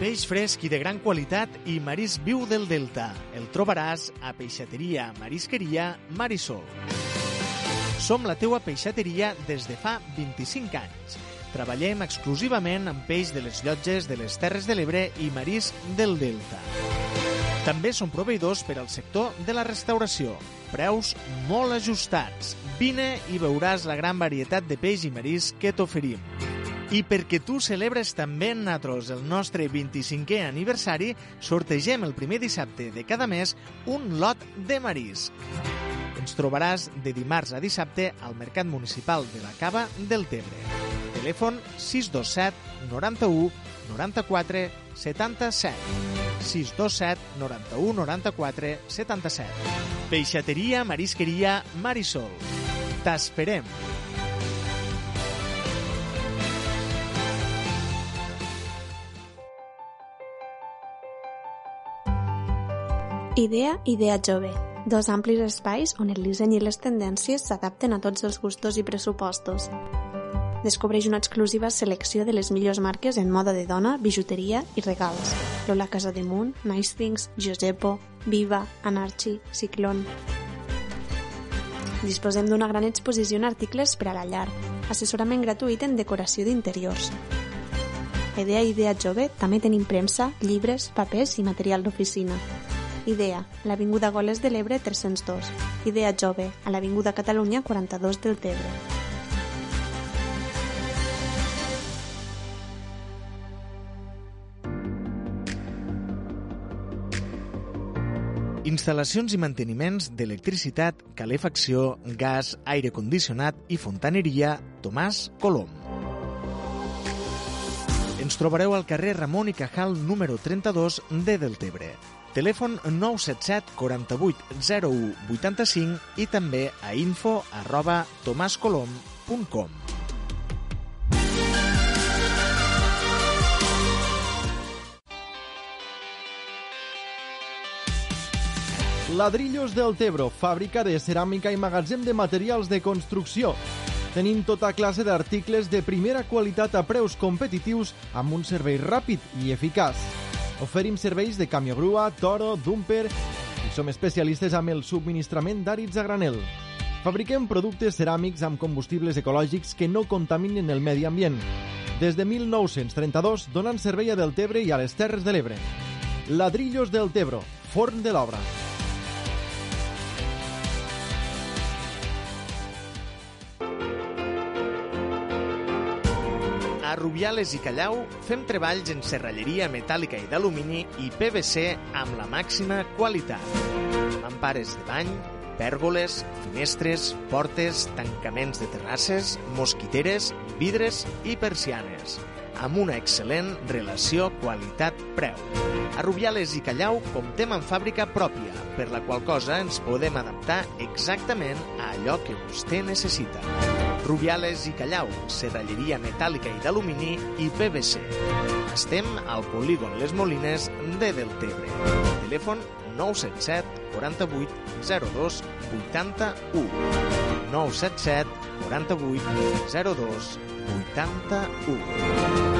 Peix fresc i de gran qualitat i marisc viu del Delta. El trobaràs a Peixateria Marisqueria Marisol. Som la teua peixateria des de fa 25 anys. Treballem exclusivament amb peix de les llotges de les Terres de l'Ebre i marisc del Delta. També som proveïdors per al sector de la restauració. Preus molt ajustats. Vine i veuràs la gran varietat de peix i marisc que t'oferim. I perquè tu celebres també en nosaltres el nostre 25è aniversari, sortegem el primer dissabte de cada mes un lot de marisc. Ens trobaràs de dimarts a dissabte al Mercat Municipal de la Cava del Tebre. Telèfon 627 91 94 77. 627 91 94 77. Peixateria Marisqueria Marisol. T'esperem! Idea Idea Jove. Dos amplis espais on el disseny i les tendències s'adapten a tots els gustos i pressupostos. Descobreix una exclusiva selecció de les millors marques en moda de dona, bijuteria i regals. Lola Casademunt, Nice Things, Josepo, Viva, Anarchy, Ciclón... Disposem d'una gran exposició en articles per a la llar, assessorament gratuït en decoració d'interiors. Idea Idea Jove també tenim premsa, llibres, papers i material d'oficina. Idea, l'Avinguda Goles de l'Ebre 302. Idea Jove, a l'Avinguda Catalunya 42 del Tebre. Instal·lacions i manteniments d'electricitat, calefacció, gas, aire condicionat i fontaneria Tomàs Colom. Ens trobareu al carrer Ramon i Cajal número 32 de Deltebre. Telèfon 977 48 01 85 i també a info arroba tomascolom.com. Ladrillos del Tebro, fàbrica de ceràmica i magatzem de materials de construcció. Tenim tota classe d'articles de primera qualitat a preus competitius amb un servei ràpid i eficaç. Oferim serveis de camió grua, toro, dumper i som especialistes amb el subministrament d'àrids a granel. Fabriquem productes ceràmics amb combustibles ecològics que no contaminen el medi ambient. Des de 1932 donant servei a Deltebre i a les Terres de l'Ebre. Ladrillos del Tebro, forn de l'obra. A Rubiales i Callau fem treballs en serralleria metàl·lica i d'alumini i PVC amb la màxima qualitat. Mampares de bany, pèrgoles, finestres, portes, tancaments de terrasses, mosquiteres, vidres i persianes amb una excel·lent relació qualitat-preu. A Rubiales i Callau comptem amb fàbrica pròpia, per la qual cosa ens podem adaptar exactament a allò que vostè necessita. Rubiales i Callau, serralleria metàl·lica i d'alumini i PVC. Estem al polígon Les Molines de Deltebre. Telèfon 977 48 02 81 977 48 02 81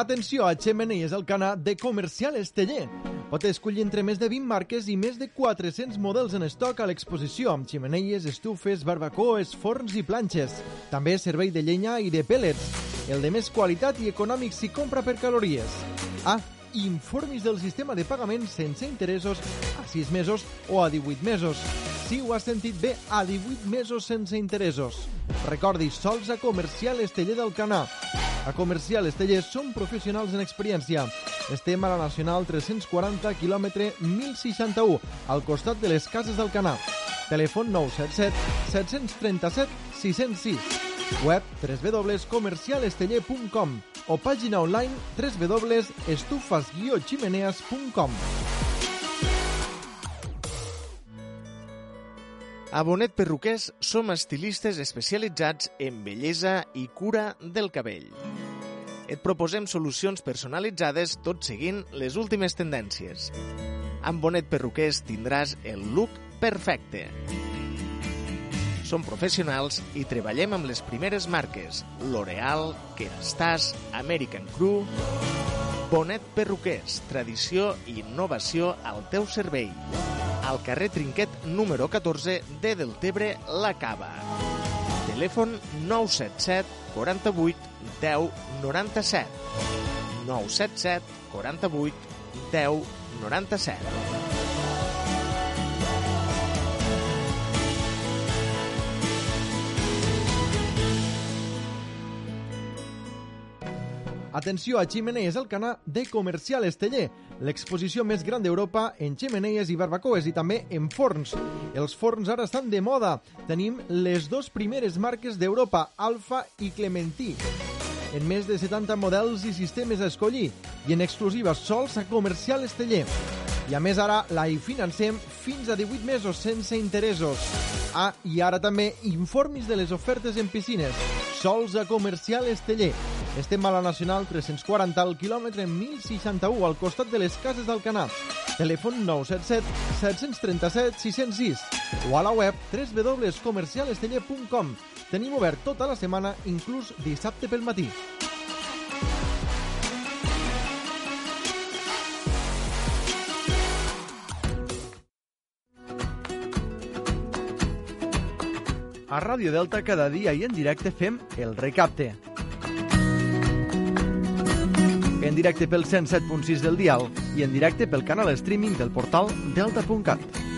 Atenció a Xemeneies al Canà de Comercial Esteller. Pot escollir entre més de 20 marques i més de 400 models en estoc a l'exposició amb ximeneies, estufes, barbacoes, forns i planxes. També servei de llenya i de pèl·lets. El de més qualitat i econòmic si compra per calories. Ah, informis del sistema de pagament sense interessos a 6 mesos o a 18 mesos. Si ho has sentit bé, a 18 mesos sense interessos. Recordi, sols a Comercial Esteller del Canà. A Comercial Esteller som professionals en experiència. Estem a la Nacional 340, quilòmetre 1061, al costat de les Cases del Canà. Telèfon 977 737 606. Web www.comercialesteller.com o pàgina online www.estufas-chimeneas.com A Bonet Perruquers som estilistes especialitzats en bellesa i cura del cabell. Et proposem solucions personalitzades tot seguint les últimes tendències. Amb Bonet Perruquers tindràs el look perfecte. Som professionals i treballem amb les primeres marques L'Oreal, Kerastase, American Crew... Bonet Perruquers, tradició i innovació al teu servei. Al carrer Trinquet número 14 de Deltebre, La Cava. Telèfon 977 48 10 97. 977 48 10 97. Atenció a Ximeneies Alcanar de Comercial Esteller, l'exposició més gran d'Europa en ximeneies i barbacoes i també en forns. Els forns ara estan de moda. Tenim les dos primeres marques d'Europa, Alfa i Clementí en més de 70 models i sistemes a escollir i en exclusiva sols a Comercial Esteller. I a més ara la hi financem fins a 18 mesos sense interessos. Ah, i ara també informis de les ofertes en piscines. Sols a Comercial Esteller. Estem a la Nacional 340 al quilòmetre 1061 al costat de les cases d'Alcanar. Telèfon 977 737 606 o a la web www.comercialesteller.com. Tenim obert tota la setmana, inclús dissabte pel matí. A Ràdio Delta cada dia i en directe fem el recapte. En directe pel 107.6 del dial i en directe pel canal streaming del portal delta.cat.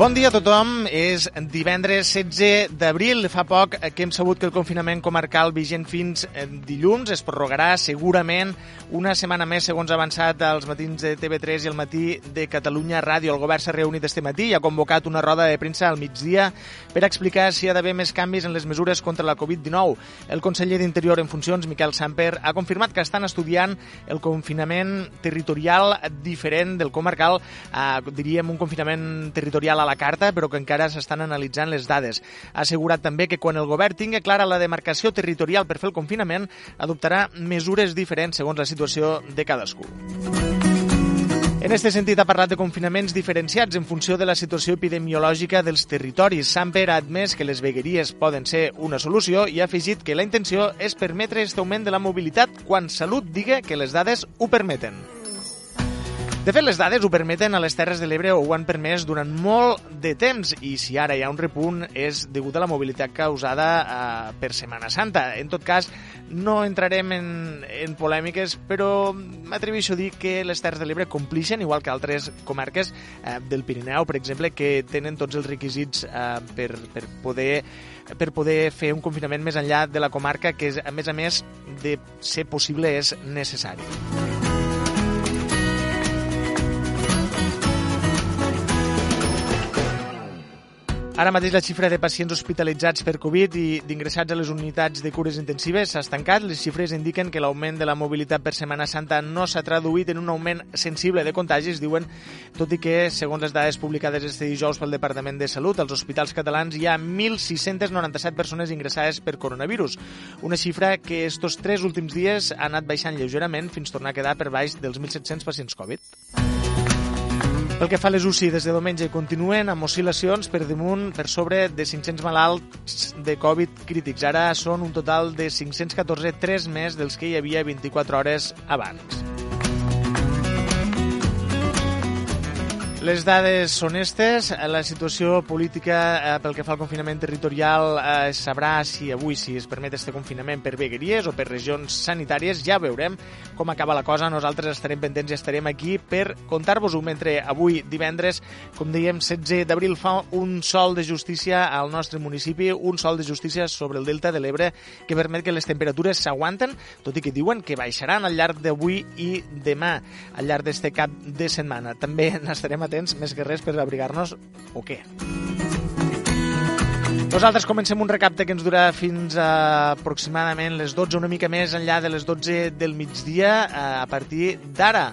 Bon dia a tothom. És divendres 16 d'abril. Fa poc que hem sabut que el confinament comarcal vigent fins dilluns es prorrogarà segurament una setmana més, segons avançat als matins de TV3 i el matí de Catalunya Ràdio. El govern s'ha reunit este matí i ha convocat una roda de premsa al migdia per explicar si hi ha d'haver més canvis en les mesures contra la Covid-19. El conseller d'Interior en funcions, Miquel Samper, ha confirmat que estan estudiant el confinament territorial diferent del comarcal, eh, diríem un confinament territorial a la carta, però que encara s'estan analitzant les dades. Ha assegurat també que quan el govern tingui clara la demarcació territorial per fer el confinament, adoptarà mesures diferents segons la situació de cadascú. En aquest sentit, ha parlat de confinaments diferenciats en funció de la situació epidemiològica dels territoris. Samper ha admès que les vegueries poden ser una solució i ha afegit que la intenció és permetre aquest augment de la mobilitat quan Salut diga que les dades ho permeten. De fet, les dades ho permeten a les Terres de l'Ebre o ho han permès durant molt de temps i si ara hi ha un repunt és degut a la mobilitat causada eh, per Setmana Santa. En tot cas, no entrarem en, en polèmiques, però m'atreveixo a dir que les Terres de l'Ebre complixen, igual que altres comarques eh, del Pirineu, per exemple, que tenen tots els requisits eh, per, per poder per poder fer un confinament més enllà de la comarca que, a més a més, de ser possible és necessari. Ara mateix la xifra de pacients hospitalitzats per Covid i d'ingressats a les unitats de cures intensives s'ha estancat. Les xifres indiquen que l'augment de la mobilitat per Setmana Santa no s'ha traduït en un augment sensible de contagis, diuen, tot i que, segons les dades publicades este dijous pel Departament de Salut, als hospitals catalans hi ha 1.697 persones ingressades per coronavirus, una xifra que estos tres últims dies ha anat baixant lleugerament fins tornar a quedar per baix dels 1.700 pacients Covid. Pel que fa a les UCI, des de diumenge continuen amb oscil·lacions per damunt per sobre de 500 malalts de Covid crítics. Ara són un total de 514, 3 més dels que hi havia 24 hores abans. Les dades són estes. La situació política eh, pel que fa al confinament territorial eh, sabrà si avui si es permet este confinament per vegueries o per regions sanitàries. Ja veurem com acaba la cosa. Nosaltres estarem pendents i estarem aquí per contar-vos-ho mentre avui divendres, com dèiem, 16 d'abril fa un sol de justícia al nostre municipi, un sol de justícia sobre el delta de l'Ebre que permet que les temperatures s'aguanten, tot i que diuen que baixaran al llarg d'avui i demà, al llarg d'este cap de setmana. També n'estarem atents més que res per abrigar-nos o què. Nosaltres comencem un recapte que ens durà fins a aproximadament les 12, una mica més enllà de les 12 del migdia, a partir d'ara.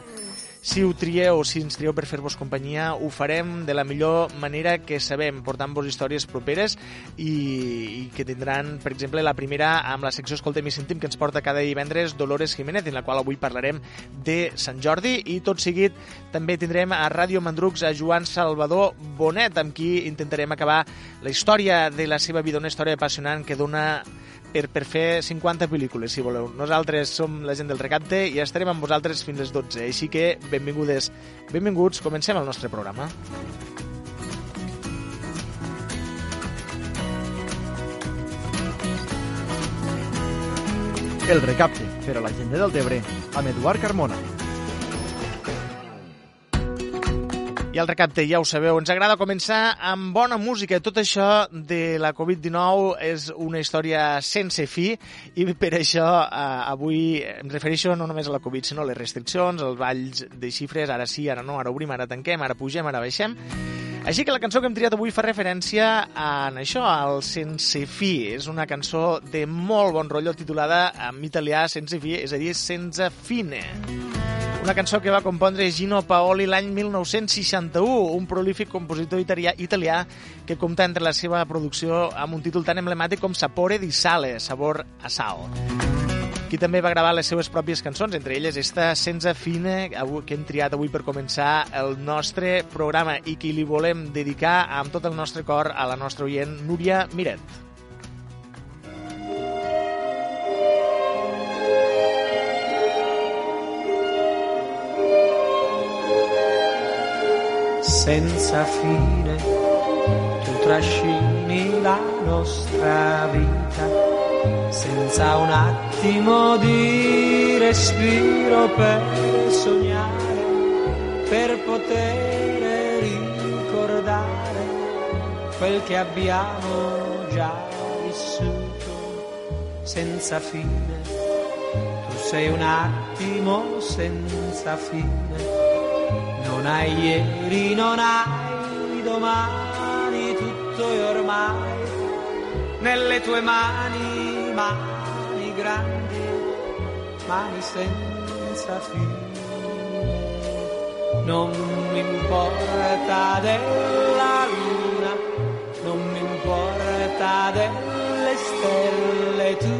Si ho trieu, si ens trieu per fer-vos companyia, ho farem de la millor manera que sabem, portant-vos històries properes i, i que tindran, per exemple, la primera amb la secció Escoltem i Sentim que ens porta cada divendres Dolores Jiménez, en la qual avui parlarem de Sant Jordi. I tot seguit també tindrem a Ràdio Mandrucs a Joan Salvador Bonet, amb qui intentarem acabar la història de la seva vida, una història apassionant que dona per, per fer 50 pel·lícules, si voleu. Nosaltres som la gent del Recapte i estarem amb vosaltres fins les 12. Així que benvingudes, benvinguts, comencem el nostre programa. El Recapte, per a la gent del Tebre, amb Eduard Carmona. I el recapte, ja ho sabeu, ens agrada començar amb bona música. Tot això de la Covid-19 és una història sense fi i per això eh, avui em refereixo no només a la Covid, sinó a les restriccions, els balls de xifres, ara sí, ara no, ara obrim, ara tanquem, ara pugem, ara baixem. Així que la cançó que hem triat avui fa referència a això, al Sense Fi. És una cançó de molt bon rotllo titulada en italià Sense Fi, és a dir, Sense Fine. Una cançó que va compondre Gino Paoli l'any 1961, un prolífic compositor italià, italià que compta entre la seva producció amb un títol tan emblemàtic com Sapore di Sale, sabor a sal. Qui també va gravar les seves pròpies cançons, entre elles esta Senza Fine, que hem triat avui per començar el nostre programa i qui li volem dedicar amb tot el nostre cor a la nostra oient Núria Miret. senza fine, tu trascini la nostra vita, senza un attimo di respiro per sognare, per poter ricordare quel che abbiamo già vissuto senza fine. Tu sei un attimo senza fine non hai ieri, non hai domani, tutto è ormai nelle tue mani, mani grandi, mani senza fine. Non mi importa della luna, non mi importa delle stelle, tu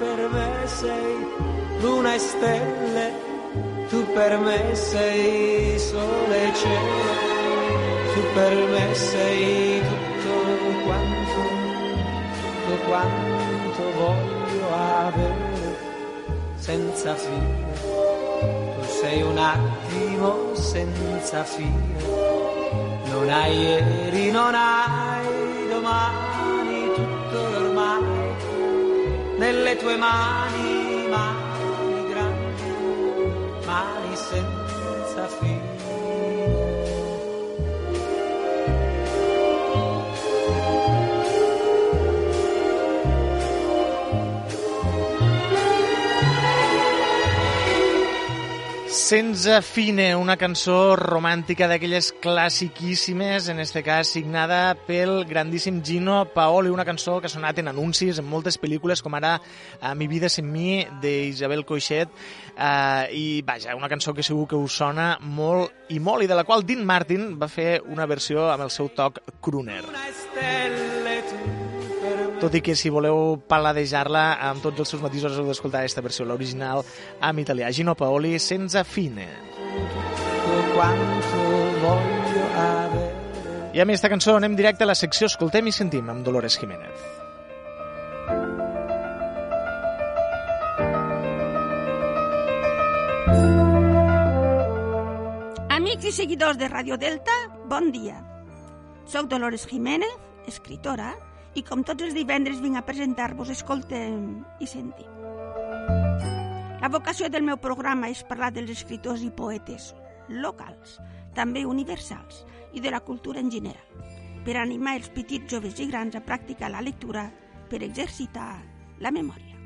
per me sei luna e stelle tu per me sei sole e cielo, tu per me sei tutto quanto, tutto quanto voglio avere senza fine. Tu sei un attimo senza fine, non hai ieri, non hai domani, tutto ormai. Nelle tue mani, mani mani senza Sense Fine, una cançó romàntica d'aquelles classiquíssimes, en este cas signada pel grandíssim Gino Paoli, una cançó que ha sonat en anuncis en moltes pel·lícules, com ara a Mi vida sin mi, d'Isabel Coixet, eh, i vaja, una cançó que segur que us sona molt i molt, i de la qual Dean Martin va fer una versió amb el seu toc crooner. Una estella, tu tot i que si voleu paladejar-la amb tots els seus matisos heu d'escoltar aquesta versió, l'original en italià. Gino Paoli, senza fine. I amb aquesta cançó anem directe a la secció Escoltem i sentim amb Dolores Jiménez. Amics i seguidors de Radio Delta, bon dia. Soc Dolores Jiménez, escritora, i com tots els divendres vinc a presentar-vos Escoltem i Sentim. La vocació del meu programa és parlar dels escriptors i poetes locals, també universals, i de la cultura en general, per animar els petits, joves i grans a practicar la lectura per exercitar la memòria.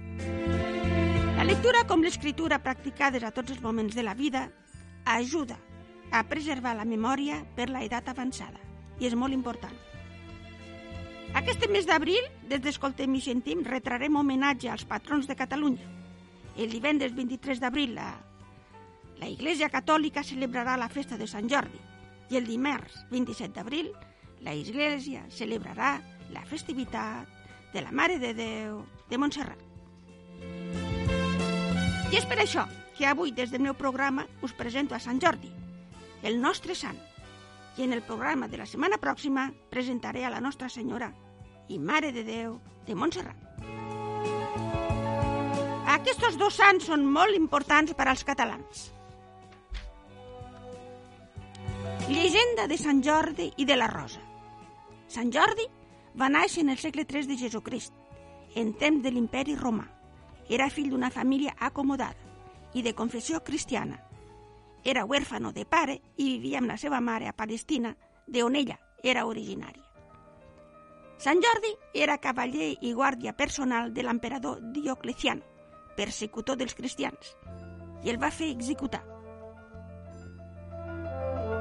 La lectura, com l'escriptura practicades a tots els moments de la vida, ajuda a preservar la memòria per la edat avançada i és molt important. Aquest mes d'abril, des d'Escoltem i Sentim, retrarem homenatge als patrons de Catalunya. El divendres 23 d'abril, la, La Iglesia Catòlica celebrarà la festa de Sant Jordi i el dimarts 27 d'abril la Iglesia celebrarà la festivitat de la Mare de Déu de Montserrat. I és per això que avui des del meu programa us presento a Sant Jordi, el nostre sant, i en el programa de la setmana pròxima presentaré a la Nostra Senyora i Mare de Déu de Montserrat. Aquests dos sants són molt importants per als catalans. Llegenda de Sant Jordi i de la Rosa. Sant Jordi va néixer en el segle III de Jesucrist, en temps de l'imperi romà. Era fill d'una família acomodada i de confessió cristiana. Era huérfano de pare i vivia amb la seva mare a Palestina, d'on ella era originària. Sant Jordi era cavaller i guàrdia personal de l'emperador Diocleciano, persecutor dels cristians, i el va fer executar.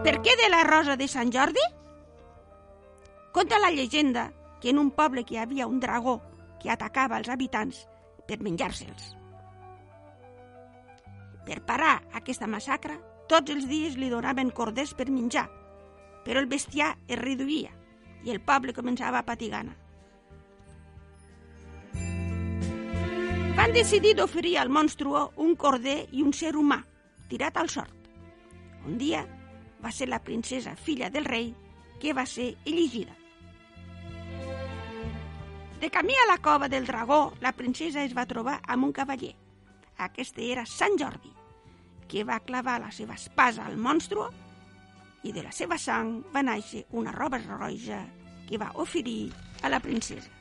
Per què de la rosa de Sant Jordi? Conta la llegenda que en un poble que hi havia un dragó que atacava els habitants per menjar-se'ls. Per parar aquesta massacre, tots els dies li donaven corders per menjar, però el bestiar es reduïa i el poble començava a patir gana. Van decidir d'oferir al monstruo un corder i un ser humà, tirat al sort. Un dia va ser la princesa filla del rei que va ser elegida. De camí a la cova del dragó, la princesa es va trobar amb un cavaller. Aquest era Sant Jordi, que va clavar la seva espasa al monstru i de la seva sang va néixer una roba roja que va oferir a la princesa.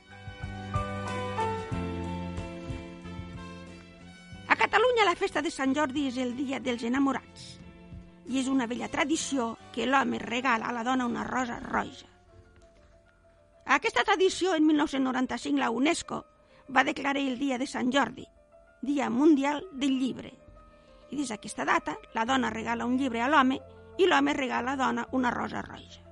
A Catalunya la festa de Sant Jordi és el dia dels enamorats i és una vella tradició que l'home regala a la dona una rosa roja. Aquesta tradició, en 1995, la UNESCO va declarar el dia de Sant Jordi, Dia Mundial del Llibre. I des d'aquesta data, la dona regala un llibre a l'home i l'home regala a la dona una rosa roja.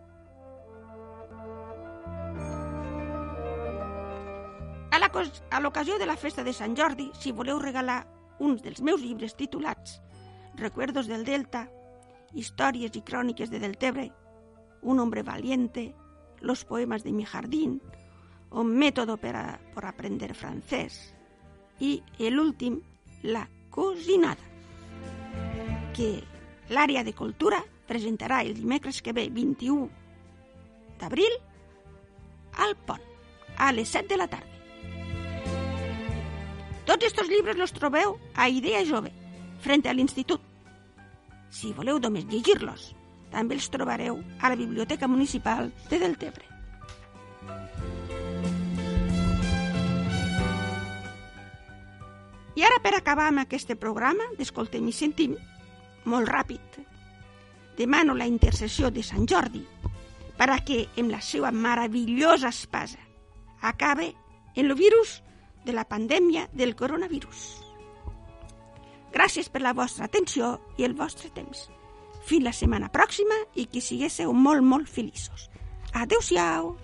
A a l'ocasió de la festa de Sant Jordi, si voleu regalar uns dels meus llibres titulats Recuerdos del Delta, Històries i cròniques de Deltebre, Un hombre valiente, Los poemas de mi jardín, Un método para, por aprender francés i el últim, La cosinada, que l'àrea de cultura presentarà el dimecres que ve, 21 d'abril, al pont, a les 7 de la tarda. Tots estos llibres los trobeu a Idea Jove, frente a l'Institut. Si voleu només llegir-los, també els trobareu a la Biblioteca Municipal de Deltebre. I ara, per acabar amb aquest programa d'Escoltem i Sentim, molt ràpid, demano la intercessió de Sant Jordi per a que, amb la seva meravellosa espasa, acabe en el virus de la pandèmia del coronavirus. Gràcies per la vostra atenció i el vostre temps. Fins la setmana pròxima i que siguéssiu molt, molt feliços. Adéu-siau!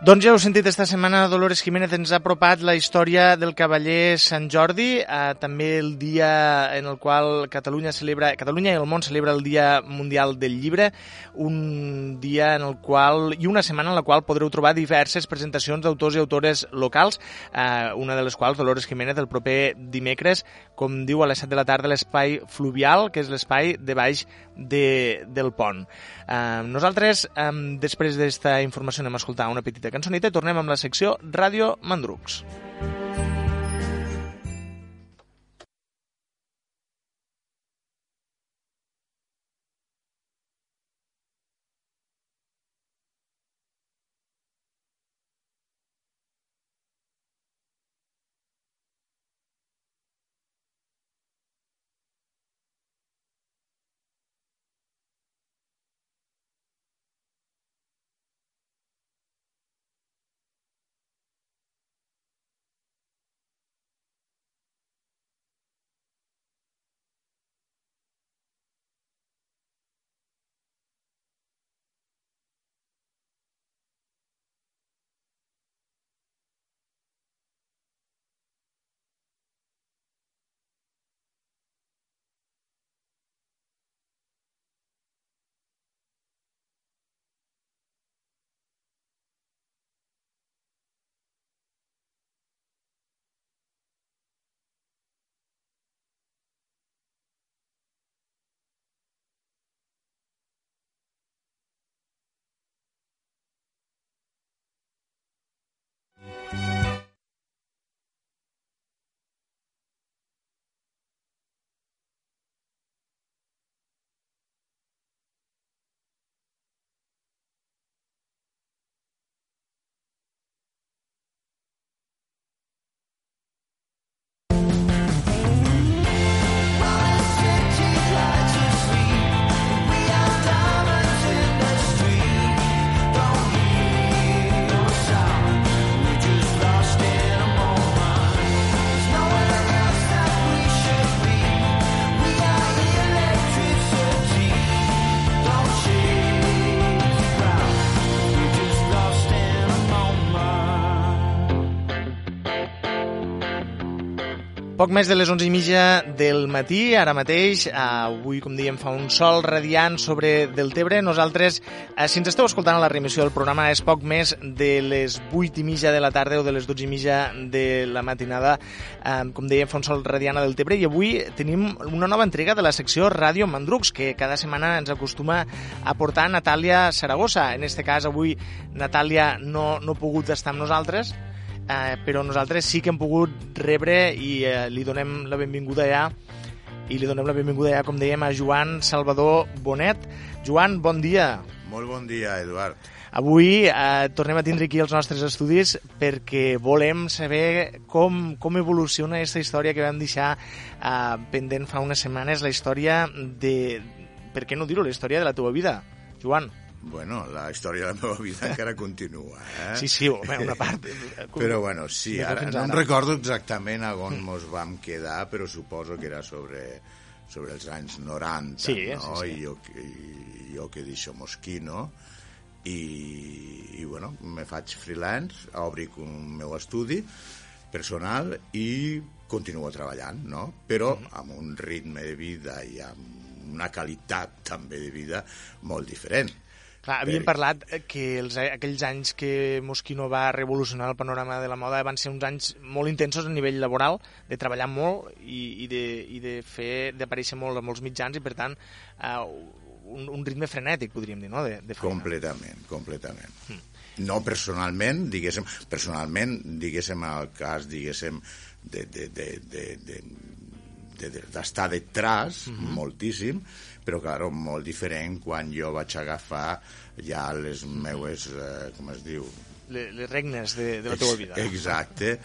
Doncs ja heu sentit esta setmana, Dolores Jiménez ens ha apropat la història del cavaller Sant Jordi, eh, també el dia en el qual Catalunya celebra, Catalunya i el món celebra el Dia Mundial del Llibre, un dia en el qual, i una setmana en la qual podreu trobar diverses presentacions d'autors i autores locals, eh, una de les quals, Dolores Jiménez, el proper dimecres, com diu a les 7 de la tarda, l'espai fluvial, que és l'espai de baix de, del pont. Nosaltres, eh, després d'esta informació, anem a escoltar una petita cançoneta i tornem amb la secció Ràdio Mandrucs. Poc més de les 11 i mitja del matí, ara mateix, avui, com dèiem, fa un sol radiant sobre Deltebre. Nosaltres, eh, si ens esteu escoltant a la remissió del programa, és poc més de les 8 i mitja de la tarda o de les 12 i mitja de la matinada. Com dèiem, fa un sol radiant a Deltebre i avui tenim una nova entrega de la secció Ràdio Mandrucs, que cada setmana ens acostuma a portar Natàlia Saragossa. En este cas, avui Natàlia no, no ha pogut estar amb nosaltres, eh, però nosaltres sí que hem pogut rebre i eh, li donem la benvinguda ja i li donem la benvinguda ja, com dèiem, a Joan Salvador Bonet. Joan, bon dia. Molt bon dia, Eduard. Avui eh, tornem a tindre aquí els nostres estudis perquè volem saber com, com evoluciona aquesta història que vam deixar eh, pendent fa unes setmanes, la història de... Per què no dir-ho? La història de la teva vida, Joan. Bueno, la història de la meva vida encara continua, eh? Sí, sí, home, una part. Però bueno, sí, ara no em recordo exactament a on mos vam quedar, però suposo que era sobre, sobre els anys 90, Sí, no? sí, sí. I jo, i jo que deixo Mosquino, i, i bueno, me faig freelance, obric un meu estudi personal i continuo treballant, no? Però Mm-hmm. amb un ritme de vida i amb una qualitat també de vida molt diferent. Clar, havíem parlat que els, aquells anys que Moschino va revolucionar el panorama de la moda van ser uns anys molt intensos a nivell laboral, de treballar molt i, i de, i de fer d'aparèixer molt a molts mitjans i, per tant, eh, un, un ritme frenètic, podríem dir, no?, de, de feina. Completament, completament. No personalment, diguéssim, personalment, diguéssim, el cas, diguéssim, de, de, de, de, de, de, de, d'estar detrás, moltíssim, però, claro, molt diferent quan jo vaig agafar ja les meues, eh, com es diu, Le, les regnes de, de la teva vida. Exacte,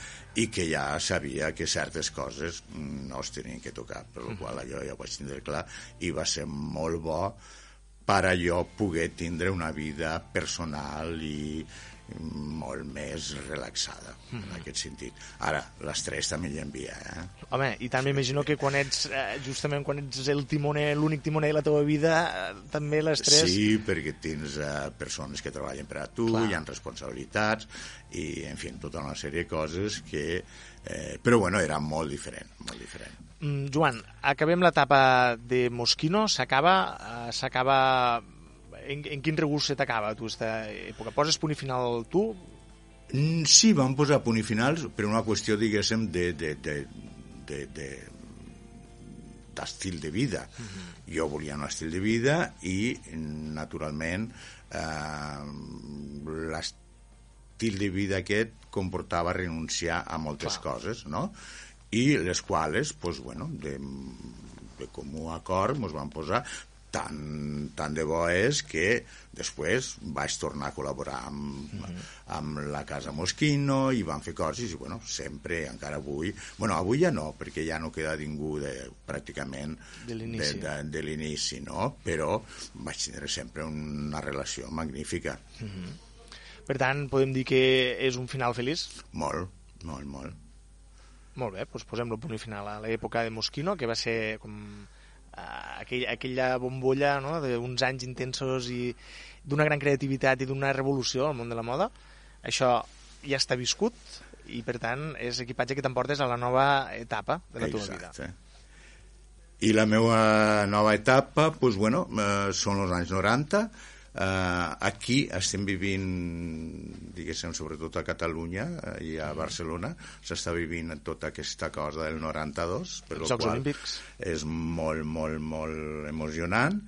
i que ja sabia que certes coses no es tenien que tocar, per la qual jo ja ho vaig tindre clar, i va ser molt bo per a jo poder tindre una vida personal i molt més relaxada, en aquest sentit. Ara, l'estrès també hi envia, eh? Home, i tant m'imagino que quan ets, eh, justament quan ets el timoner, l'únic timoner de la teva vida, eh, també l'estrès... Sí, perquè tens eh, persones que treballen per a tu, Clar. hi ha responsabilitats, i, en fi, tota una sèrie de coses que... Eh, però, bueno, era molt diferent, molt diferent. Mm, Joan, acabem l'etapa de Moschino, s'acaba, eh, s'acaba... En, en quin regust se t'acaba, tu, aquesta època? Poses punt i final tu? Mm, Sí, vam posar punt i finals per una qüestió, diguéssim, de, de, de, de, de d'estil de vida. Jo volia un estil de vida i, naturalment, eh, l'estil de vida aquest comportava renunciar a moltes Clar. coses, no? I les quals, pues, bueno, de, de comú acord, ens van posar tant, tant de bo és que després vaig tornar a col·laborar amb, amb la Casa Moschino i van fer coses i, bueno, sempre, encara avui... Bueno, avui ja no, perquè ja no queda ningú de, pràcticament De l'inici. no? Però vaig tindre sempre una relació magnífica. Per tant, podem dir que és un final feliç? Molt, molt, molt. Molt bé, doncs posem-lo punt i final a l'època de Moschino, que va ser com aquell, aquella bombolla no? d'uns anys intensos i d'una gran creativitat i d'una revolució al món de la moda. Això ja està viscut i, per tant, és equipatge que t'emportes a la nova etapa de la teva vida. Exacte. I la meva nova etapa, doncs, bueno, eh, són els anys 90. Eh, aquí estem vivint, diguéssim, sobretot a Catalunya eh, i a Barcelona, s'està vivint tota aquesta cosa del 92, per Els Jocs qual Olímpics. és molt, molt, molt emocionant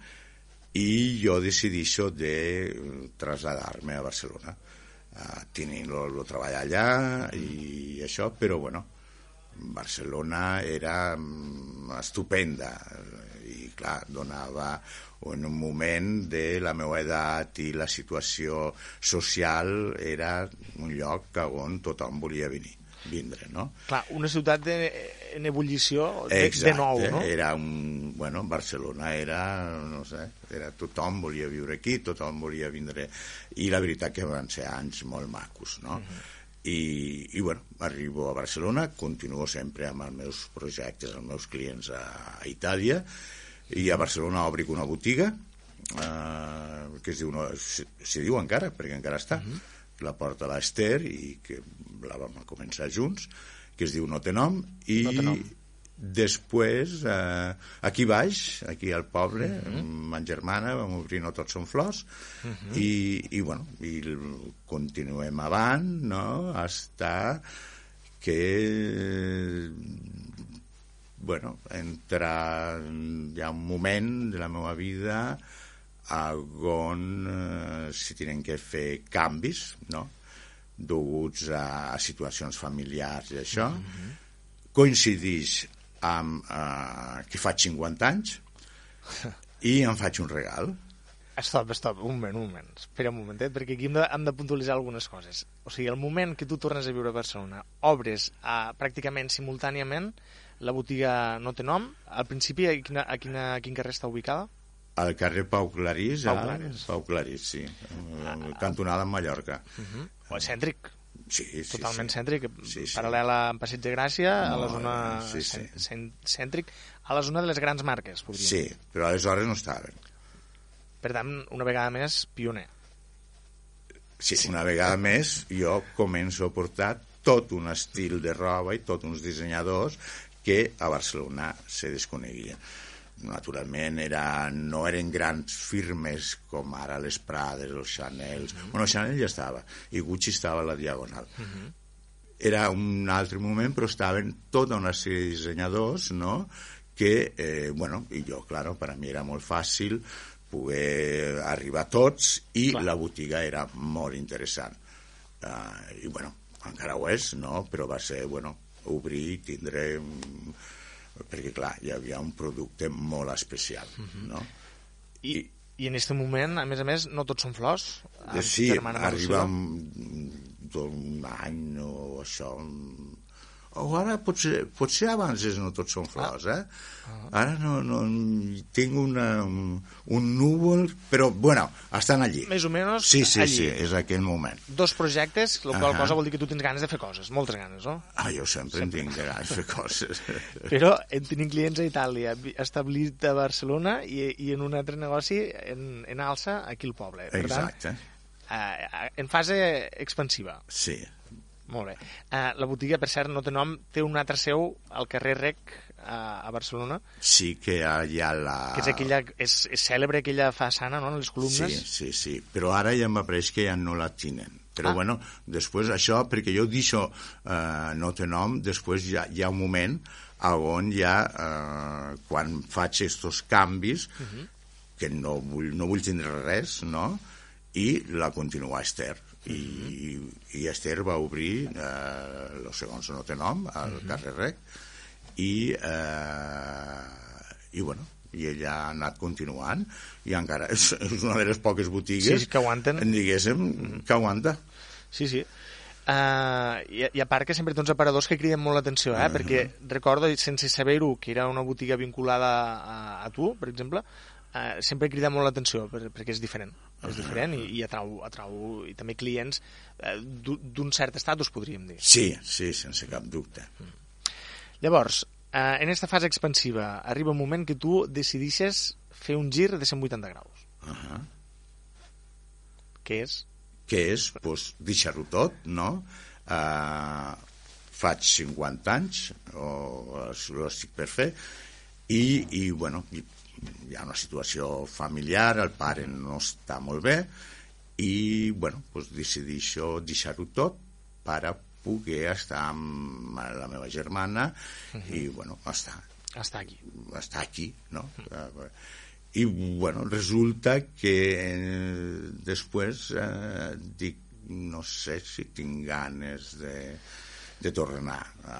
i jo decidixo de traslladar-me a Barcelona. Uh, tenint el treball allà i això, però bueno, Barcelona era mm, estupenda i clar, donava en un moment de la meva edat i la situació social era un lloc on tothom volia venir, vindre, no? Clar, una ciutat de, en ebullició de, de nou, no? Era un... Bueno, Barcelona era, no sé, era, tothom volia viure aquí, tothom volia vindre... I la veritat que van ser anys molt macos, no? Mhm. I, I, bueno, arribo a Barcelona, continuo sempre amb els meus projectes, els meus clients a, a Itàlia, i a Barcelona obric una botiga, eh, que es diu, no, se, se diu encara, perquè encara està, Mhm. la porta l'Ester, i que la vam començar junts, que es diu No té nom, i No té nom. Després, eh, aquí baix, aquí al poble, uh -huh. ma germana, vam obrir No tots són flors, uh -huh. i, i, bueno, i continuem avant, no?, hasta que bueno, entra hi ha un moment de la meva vida on eh, si tenen que fer canvis, no?, deguts a, a situacions familiars i això, coincideix amb eh, que faig 50 anys i em faig un regal. Stop, stop, un moment, un moment. Espera un momentet, perquè aquí hem de, hem de puntualitzar algunes coses. O sigui, el moment que tu tornes a viure a Barcelona, obres a, pràcticament simultàniament la botiga No té nom. Al principi, a, quina, a, quina, a quin carrer està ubicada? Al carrer Pau Clarís, Pau a- Clarís. Pau Clarís, sí. Eh, Cantonada amb Mallorca. O cèntric, Sí, sí, totalment sí. cèntric, Sí, sí. paral·lel a Passeig de Gràcia, a la No, zona sí, sí. cèn- cèn- cèntric, a la zona de les grans marques, podríem Sí, dir. però aleshores no estaven. Per tant, una vegada més, pioner. Sí, una vegada més jo començo a portar tot un estil de roba i tots uns dissenyadors que a Barcelona se desconeguien. Naturalment era, no eren grans firmes com ara les Prades, els Chanel... Bueno, Chanel ja estava, i Gucci estava a la Diagonal. Era un altre moment, però estaven tota una sèrie de dissenyadors, no?, que, eh, bueno, i jo, claro, per a mi era molt fàcil poder arribar a tots i Clar. la botiga era molt interessant. Uh, I, bueno, encara ho és, no?, però va ser, bueno, obrir, tindre... mm, Perquè, clar, hi havia un producte molt especial, no? I, i en aquest moment, a més a més, no tots són flors. Eh, sí, arriba un, un any o això... O ara potser, potser abans és no tots són flors, eh? Ara no, no, tinc una, un, núvol, però, bueno, estan allí. Més o menys Sí, sí, allí. sí, és aquell moment. Dos projectes, la qual cosa vol dir que tu tens ganes de fer coses, moltes ganes, no? Ah, jo sempre, en tinc ganes de fer coses. Però en tenim clients a Itàlia, establit a Barcelona i, i en un altre negoci en, en alça aquí al poble. Per Exacte, tant, eh, en fase expansiva. sí. Molt bé. Eh, la botiga, per cert, no té nom, té un altre seu al carrer Rec, a, a Barcelona, Sí que hi ha la... que és aquella, és, és cèlebre aquella façana, no?, en les Sí, columnes. sí, sí, però ara ja m'apareix que ja no la tenen. Però Ah. bueno, després això, perquè jo deixo eh, no té nom, després ja hi ha un moment on ja, eh, quan faig aquests canvis, Mhm. que no vull, no vull tindre res, no?, i la continua Esther. I, i Esther va obrir eh, los segons no té nom al Mhm. carrer Rec i, eh, i bueno i ella ha anat continuant i encara és, és una de les poques botigues Sí, que aguanten. diguéssim, que aguanta Sí, sí. Uh, i, I a part que sempre té uns aparadors que criden molt l'atenció, eh? perquè recordo, sense saber-ho, que era una botiga vinculada a, a tu, per exemple, uh, sempre crida molt l'atenció, per, perquè és diferent. És diferent i, i atrau, atrau i també clients uh, d'un cert estatus, podríem dir. sí, sí, sense cap dubte Llavors, uh, en aquesta fase expansiva, arriba un moment que tu decidixes fer un gir de 180 graus. uh -huh. que és... que és pues, deixar-ho tot no? Uh, faig 50 anys o ho estic per fer i, i bueno hi, ha una situació familiar el pare no està molt bé i bueno, pues, decidixo deixar-ho tot per a poder estar amb la meva germana i bueno, estar Està aquí. està aquí, no? Eh, I, bueno, resulta que eh, després eh, dic, no sé si tinc ganes de, de tornar a,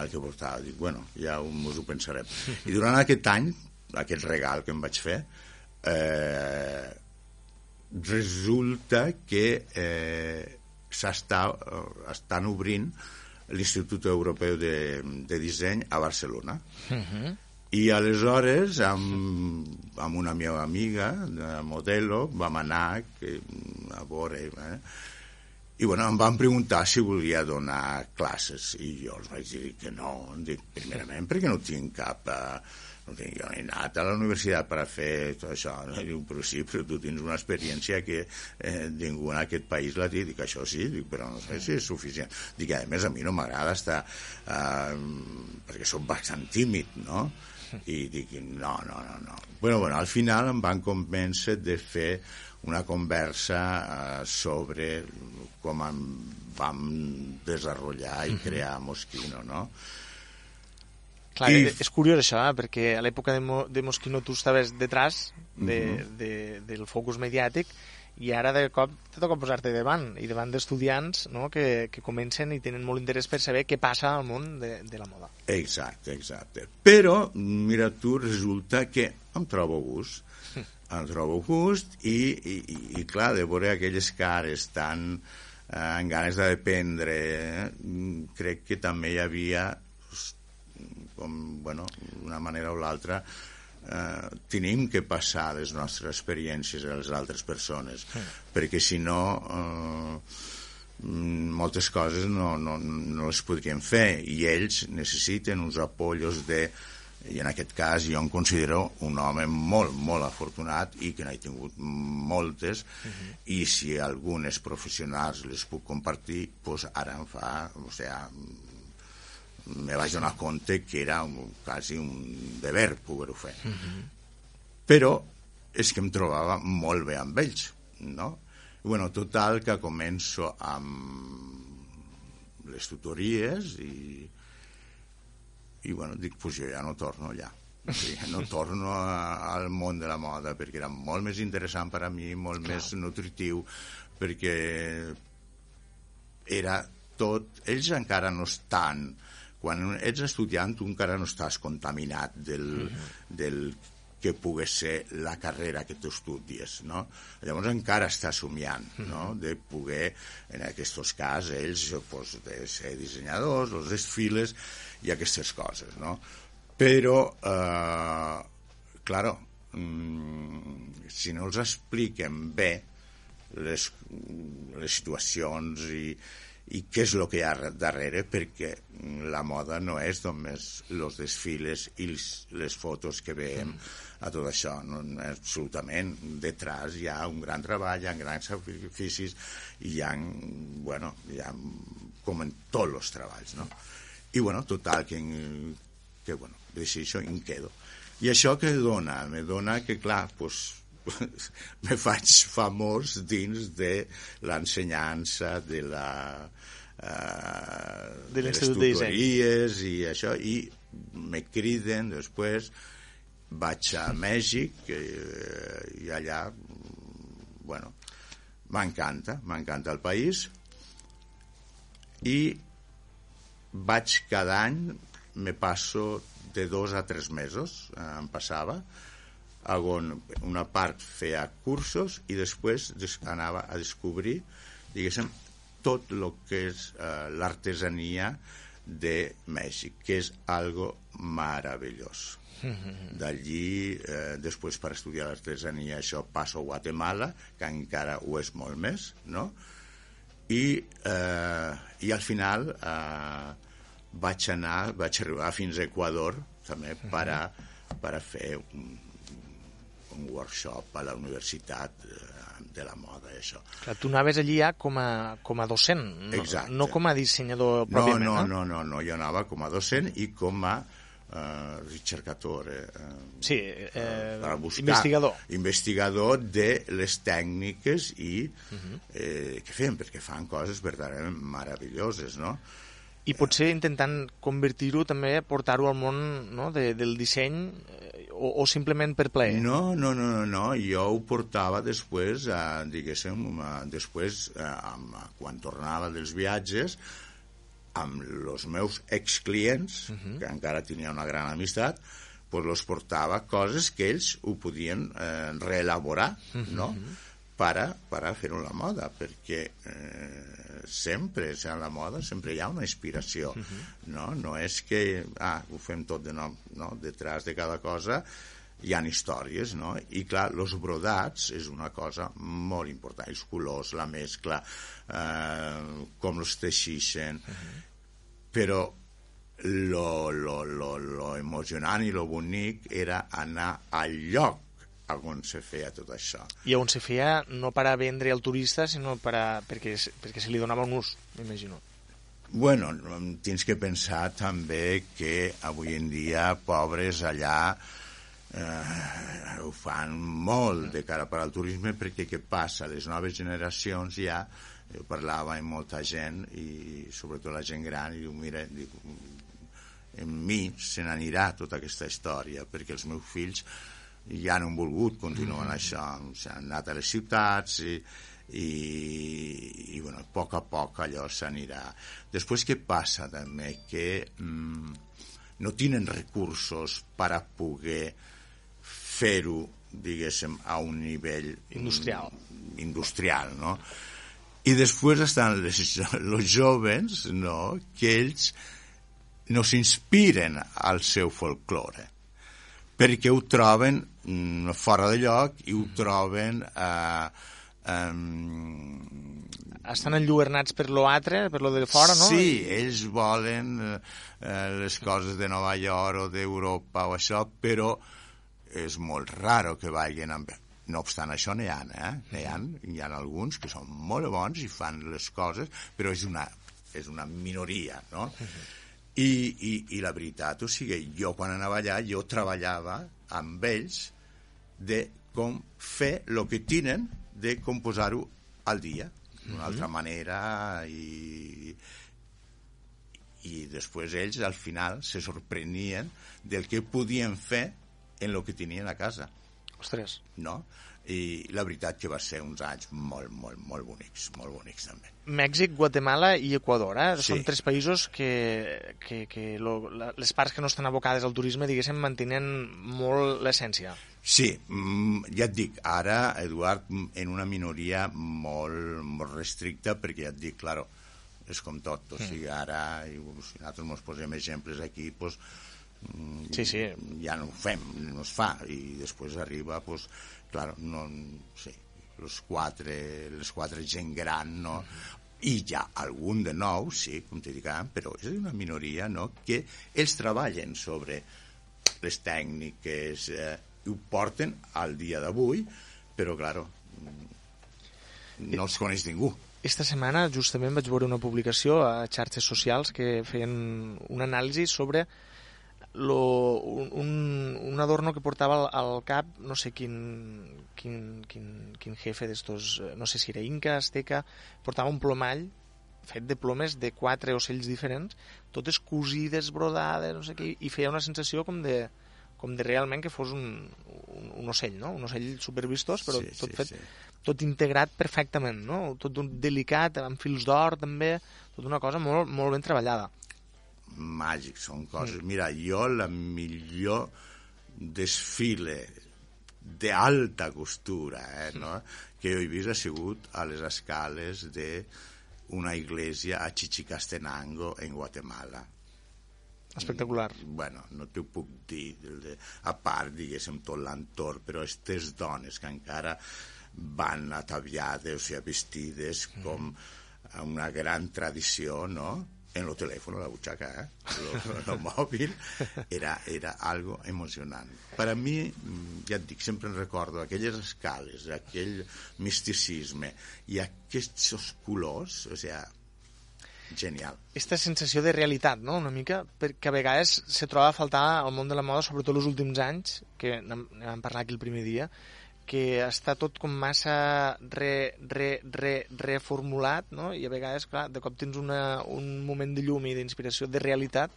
al que portava. Dic, bueno, ja ho, mos ho pensarem. I durant aquest any, aquest regal que em vaig fer, eh, resulta que eh, s'està, eh, estan obrint l'Institut Europeu de, de Disseny a Barcelona. I aleshores, amb, amb una meva amiga, de Modelo, vam anar que, a veure... Eh? I bueno, em van preguntar si volia donar classes i jo els vaig dir que no. Dic, primerament perquè no tinc cap, eh, no tinc, jo he anat a la universitat per a fer tot això. No? Diu, però sí, però tu tens una experiència que eh, ningú en aquest país la té. Dic, això sí, dic, però no sé si és suficient. Dic, a més, a mi no m'agrada estar... Eh, perquè sóc bastant tímid, no? I dic, no, no, no, no. Bueno, bueno, al final em van convèncer de fer una conversa eh, sobre com em vam desenvolupar i crear Mosquino, no? Clar, I- és curiós això, eh? perquè a l'època de, Mo de Mosquino tu estaves detrás de, Mhm. de, del focus mediàtic i ara de cop te toca posar-te davant i davant d'estudiants no? que, que comencen i tenen molt interès per saber què passa al món de, de la moda. Exacte, exacte. Però, mira tu, resulta que em trobo gust. Em trobo gust i, i, i, i clar, de veure aquelles cares tan eh, amb ganes d'aprendre, eh, mm, crec que també hi havia, com, bueno, d'una manera o l'altra, eh, tenim que passar les nostres experiències a les altres persones, perquè si no... Eh, moltes coses no, no, no les podríem fer i ells necessiten uns apoyos de i en aquest cas jo em considero un home molt, molt afortunat i que n'he tingut moltes i si algunes professionals les puc compartir doncs ara em fa o sigui, me vaig donar compte que era un, quasi un deber poder-ho fer però és que em trobava molt bé amb ells, no? I, bueno, total, que començo amb les tutories i, i bueno, dic, pues jo ja no torno allà. Sí, no torno a, al món de la moda perquè era molt més interessant per a mi, molt Clar. més nutritiu, perquè era tot... Ells encara no estan... Quan ets estudiant, tu encara no estàs contaminat del, mm -hmm. del que pogués ser la carrera que tu estudies, no? Llavors encara està somiant, no?, de poder, en aquests casos, ells, pues, de ser dissenyadors, els desfiles i aquestes coses, no? Però, eh, claro, mm, si no els expliquem bé les, les situacions i, i què és el que hi ha darrere, perquè la moda no és només els desfiles i les, fotos que veiem a tot això, no, absolutament. Detrás hi ha un gran treball, hi ha grans sacrificis i hi ha, bueno, hi ha, com en tots els treballs, no? I, bueno, total, que, que bueno, d'així això em quedo. I això que dona? Me dona que, clar, pues, me faig famós dins de l'ensenyança, de la... Uh, De les tutories i això, i me criden després, vaig a Mèxic eh, i allà, bueno, m'encanta, m'encanta el país i vaig cada any, me passo de dos a tres mesos, eh, em passava, on una part feia cursos i després des- anava a descobrir, diguéssim, tot el que és eh, l'artesania de Mèxic, que és algo meravellós. D'allí, eh, després per estudiar l'artesania, això passo a Guatemala, que encara ho és molt més, no? I, eh, i al final eh, vaig anar, vaig arribar fins a Equador, també, per a, per a fer un, un workshop a la universitat eh, de la moda, i això. Clar, tu anaves allí ja com a, com a docent, no, Exacte. no com a dissenyador No, pròpiament, no, no, no, no, jo anava com a docent i com a eh, ricercatore. Eh, Sí, eh, per buscar- investigador. Investigador de les tècniques i Mhm. eh, que fem, perquè fan coses verdaderament meravelloses, no? I potser intentant convertir-ho també, portar-ho al món no, de, del disseny eh, o, o simplement per plaer. No, no, no, no, no, jo ho portava després, eh, diguéssim, eh, després, eh, amb, quan tornava dels viatges, amb els meus exclients, uh -huh. que encara tenia una gran amistat, pues los portava coses que ells ho podien eh, reelaborar, uh -huh. no?, per a, per a fer-ho a la moda, perquè eh, sempre, en la moda sempre hi ha una inspiració, uh -huh. no? No és que, ah, ho fem tot de nou, no? Detrás de cada cosa hi han històries, no? I clar, els brodats és una cosa molt important, els colors, la mescla, eh, com els teixixen, uh -huh. però lo, lo, lo, lo emocionant i lo bonic era anar al lloc on se feia tot això. I on se feia no per a vendre al turista, sinó per a, perquè, perquè se li donava un ús, m'imagino. Bueno, tens que pensar també que avui en dia, pobres allà, eh, ho fan molt de cara per al turisme perquè què passa? Les noves generacions ja, jo parlava amb molta gent i sobretot la gent gran i diu, mira, dic, en mi se n'anirà tota aquesta història perquè els meus fills ja no han volgut continuar mm. això, s'han anat a les ciutats i, i, i bueno, a poc a poc allò s'anirà. Després què passa també? Que mm, no tenen recursos per a poder fer-ho, diguéssim, a un nivell... Industrial. Mm, industrial, no? I després estan les, els joves, no?, que ells no s'inspiren al seu folklore perquè ho troben fora de lloc i ho troben eh, um, estan enlluernats per lo altre, per lo de fora, no? Sí, ells volen eh, les coses de Nova York o d'Europa o això, però és molt raro que vagin amb... No obstant això, n'hi ha, eh? N'hi ha, hi ha alguns que són molt bons i fan les coses, però és una, és una minoria, no? Uh -huh. I, i, I la veritat, o sigui, jo quan anava allà, jo treballava amb ells de com fer el que tenen de com posar-ho al dia d'una altra manera i, i després ells al final se sorprenien del que podien fer en el que tenien a casa Ostres. no? i la veritat que va ser uns anys molt, molt, molt bonics, molt bonics també. Mèxic, Guatemala i Equador, eh? Sí. Són tres països que, que, que lo, la, les parts que no estan abocades al turisme, diguéssim, mantenen molt l'essència. Sí, mm, ja et dic, ara, Eduard, mm, en una minoria molt, molt restricta, perquè ja et dic, claro, és com tot, o sigui, ara, i si nosaltres ens posem exemples aquí, doncs, mm, Sí, sí. ja no ho fem, no es fa, i després arriba, doncs, claro, no, sí, els quatre, les quatre gent gran, no? I hi ha algun de nou, sí, com te dic, però és una minoria, no?, que ells treballen sobre les tècniques, eh, ho porten al dia d'avui, però, claro, mm, no els coneix ningú. Esta setmana justament vaig veure una publicació a xarxes socials que feien un anàlisi sobre lo, un, un, adorno que portava al, al cap no sé quin, quin, quin, quin jefe d'estos, eh, no sé si era Inca, Azteca, portava un plomall fet de plomes de quatre ocells diferents, totes cosides, brodades, no sé què, i feia una sensació com de, com de realment que fos un, un, un ocell, no? Un ocell supervistós, però Sí, tot sí, fet, sí. tot integrat perfectament, no? Tot un delicat, amb fils d'or també, tota una cosa molt, molt ben treballada. màgic, són coses... Mira, jo la millor desfile d'alta costura eh, no? que jo he vist ha sigut a les escales de una iglesia a Chichicastenango, en Guatemala. Espectacular. bueno, no t'ho puc dir, el de- a part, diguéssim, tot l'entorn, però aquestes dones que encara van ataviades, o sigui, vestides com una gran tradició, no?, en el telèfon, a la butxaca, eh? el mòbil, era, era algo emocionant. Per a mi, mm, ja et dic, sempre en recordo aquelles escales, aquell misticisme i aquests colors, o sigui, genial. Aquesta sensació de realitat, no?, una mica, perquè a vegades se troba a faltar al món de la moda, sobretot els últims anys, que vam parlar aquí el primer dia, que està tot com massa re, re, re, reformulat, no? I a vegades, clar, de cop tens una, un moment de llum i d'inspiració de realitat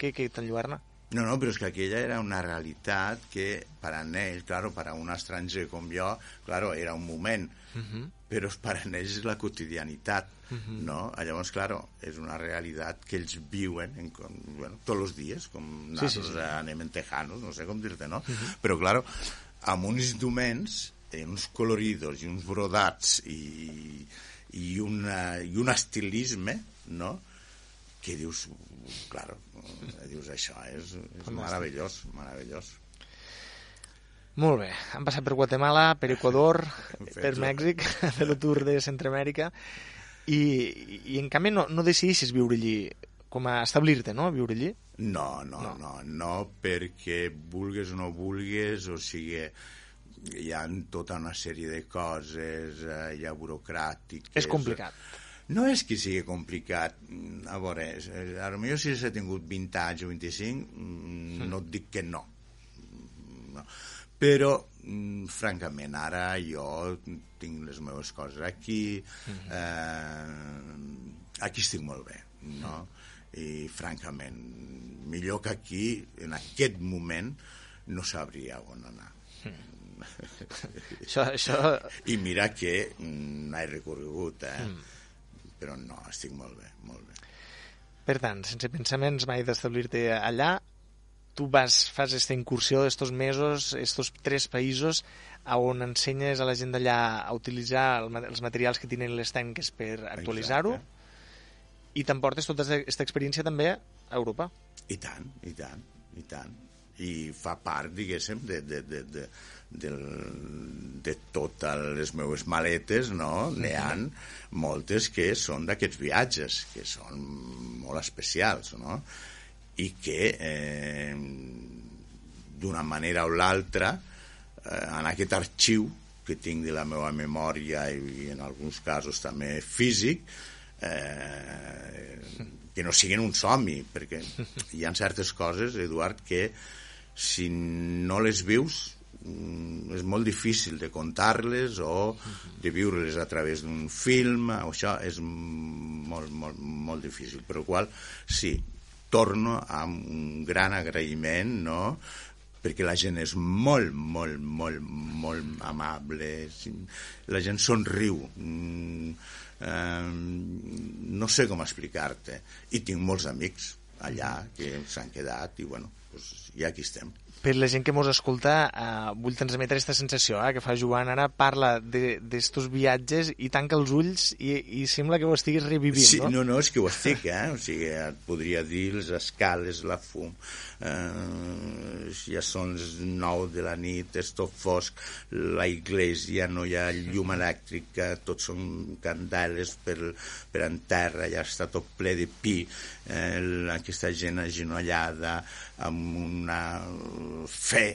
que, que t'enlluerna. No, no, però és que aquella era una realitat que per a ell, claro, per a un estranger com jo, claro, era un moment, uh -huh. Però per a ells és la quotidianitat, uh -huh. no? Llavors, claro, és una realitat que ells viuen en, com, bueno, tots els dies, com Sí, nosaltres sí, sí. anem en tejanos, no sé com dir-te, no? Uh -huh. Però, claro, amb uns induments, eh, uns coloridos i uns brodats i, i, una, i un estilisme, no?, que dius, claro, dius això és, és meravellós, meravellós. Molt bé, han passat per Guatemala, per Equador, fet per Mèxic, a fer el tour de Centroamèrica, i, i en canvi no, no decideixes viure allí com a establir-te, no?, a viure allí. No, no, no, no, no, perquè vulgues o no vulgues, o sigui, hi ha tota una sèrie de coses, eh, hi ha burocràtiques... És complicat. No és que sigui complicat, a veure, és- a lo millor si s'ha tingut 20 anys o 25, mm, no et dic que no. No. Però, mm, francament, ara jo tinc les meves coses aquí, eh, aquí estic molt bé, no? I, francament, millor que aquí, en aquest moment, no sabria on anar. Això, això... I mira que mm, he recorregut, eh? Però no, estic molt bé, molt bé. Per tant, sense pensaments mai d'establir-te allà, tu vas, fas aquesta incursió d'estos mesos, estos tres països, a on ensenyes a la gent d'allà a utilitzar el, els materials que tenen les tècniques per actualitzar-ho, i t'emportes tota aquesta experiència també a Europa. I tant, i tant, i tant. I fa part, diguéssim, de, de, de, de, del, de totes les meves maletes, no? N'hi ha moltes que són d'aquests viatges, que són molt especials, no? I que, eh, d'una manera o l'altra, eh, en aquest arxiu que tinc de la meva memòria i, i en alguns casos també físic, eh, que no siguin un somni, perquè hi ha certes coses, Eduard, que si no les vius mm, és molt difícil de contar-les o de viure-les a través d'un film, o això és molt, molt, molt difícil. Per qual, sí, torno amb un gran agraïment, no?, perquè la gent és molt, molt, molt, molt amable, la gent somriu, mm, eh, no sé com explicar-te, i tinc molts amics allà que s'han quedat i bueno, pues, ja aquí estem. Per la gent que mos escolta, eh, vull transmetre aquesta sensació eh, que fa Joan ara, parla d'estos viatges i tanca els ulls i, i sembla que ho estiguis revivint, Sí, no? no, no, és que ho estic, eh? O sigui, et podria dir les escales, la fum, eh, ja són les 9 de la nit, és tot fosc, la iglesia, no hi ha llum elèctrica, tot són candeles per, per en terra, ja està tot ple de pi, eh, aquesta gent agenollada amb una fe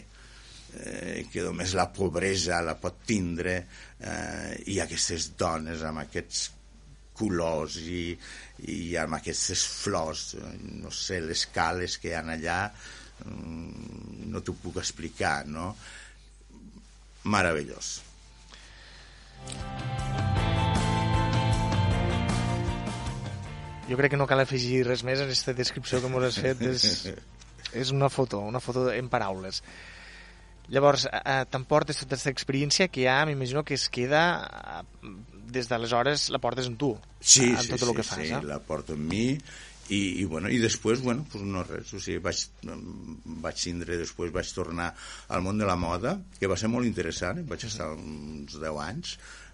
eh, que només la pobresa la pot tindre eh, i aquestes dones amb aquests colors i, i amb aquestes flors, no sé, les cales que hi ha allà, mm, no t'ho puc explicar, no? Meravellós. Jo crec que no cal afegir res més en aquesta descripció que mos has fet. És, és una foto, una foto en paraules. Llavors, eh, t'emportes tota aquesta experiència que ja m'imagino que es queda eh, des d'aleshores la portes en tu, Sí, en sí, tot sí, el que fas. sí, eh? la porto amb mi i, i, bueno, i després, bueno, pues no res, o sigui, vaig, vaig tindre, després vaig tornar al món de la moda, que va ser molt interessant, vaig estar uns 10 anys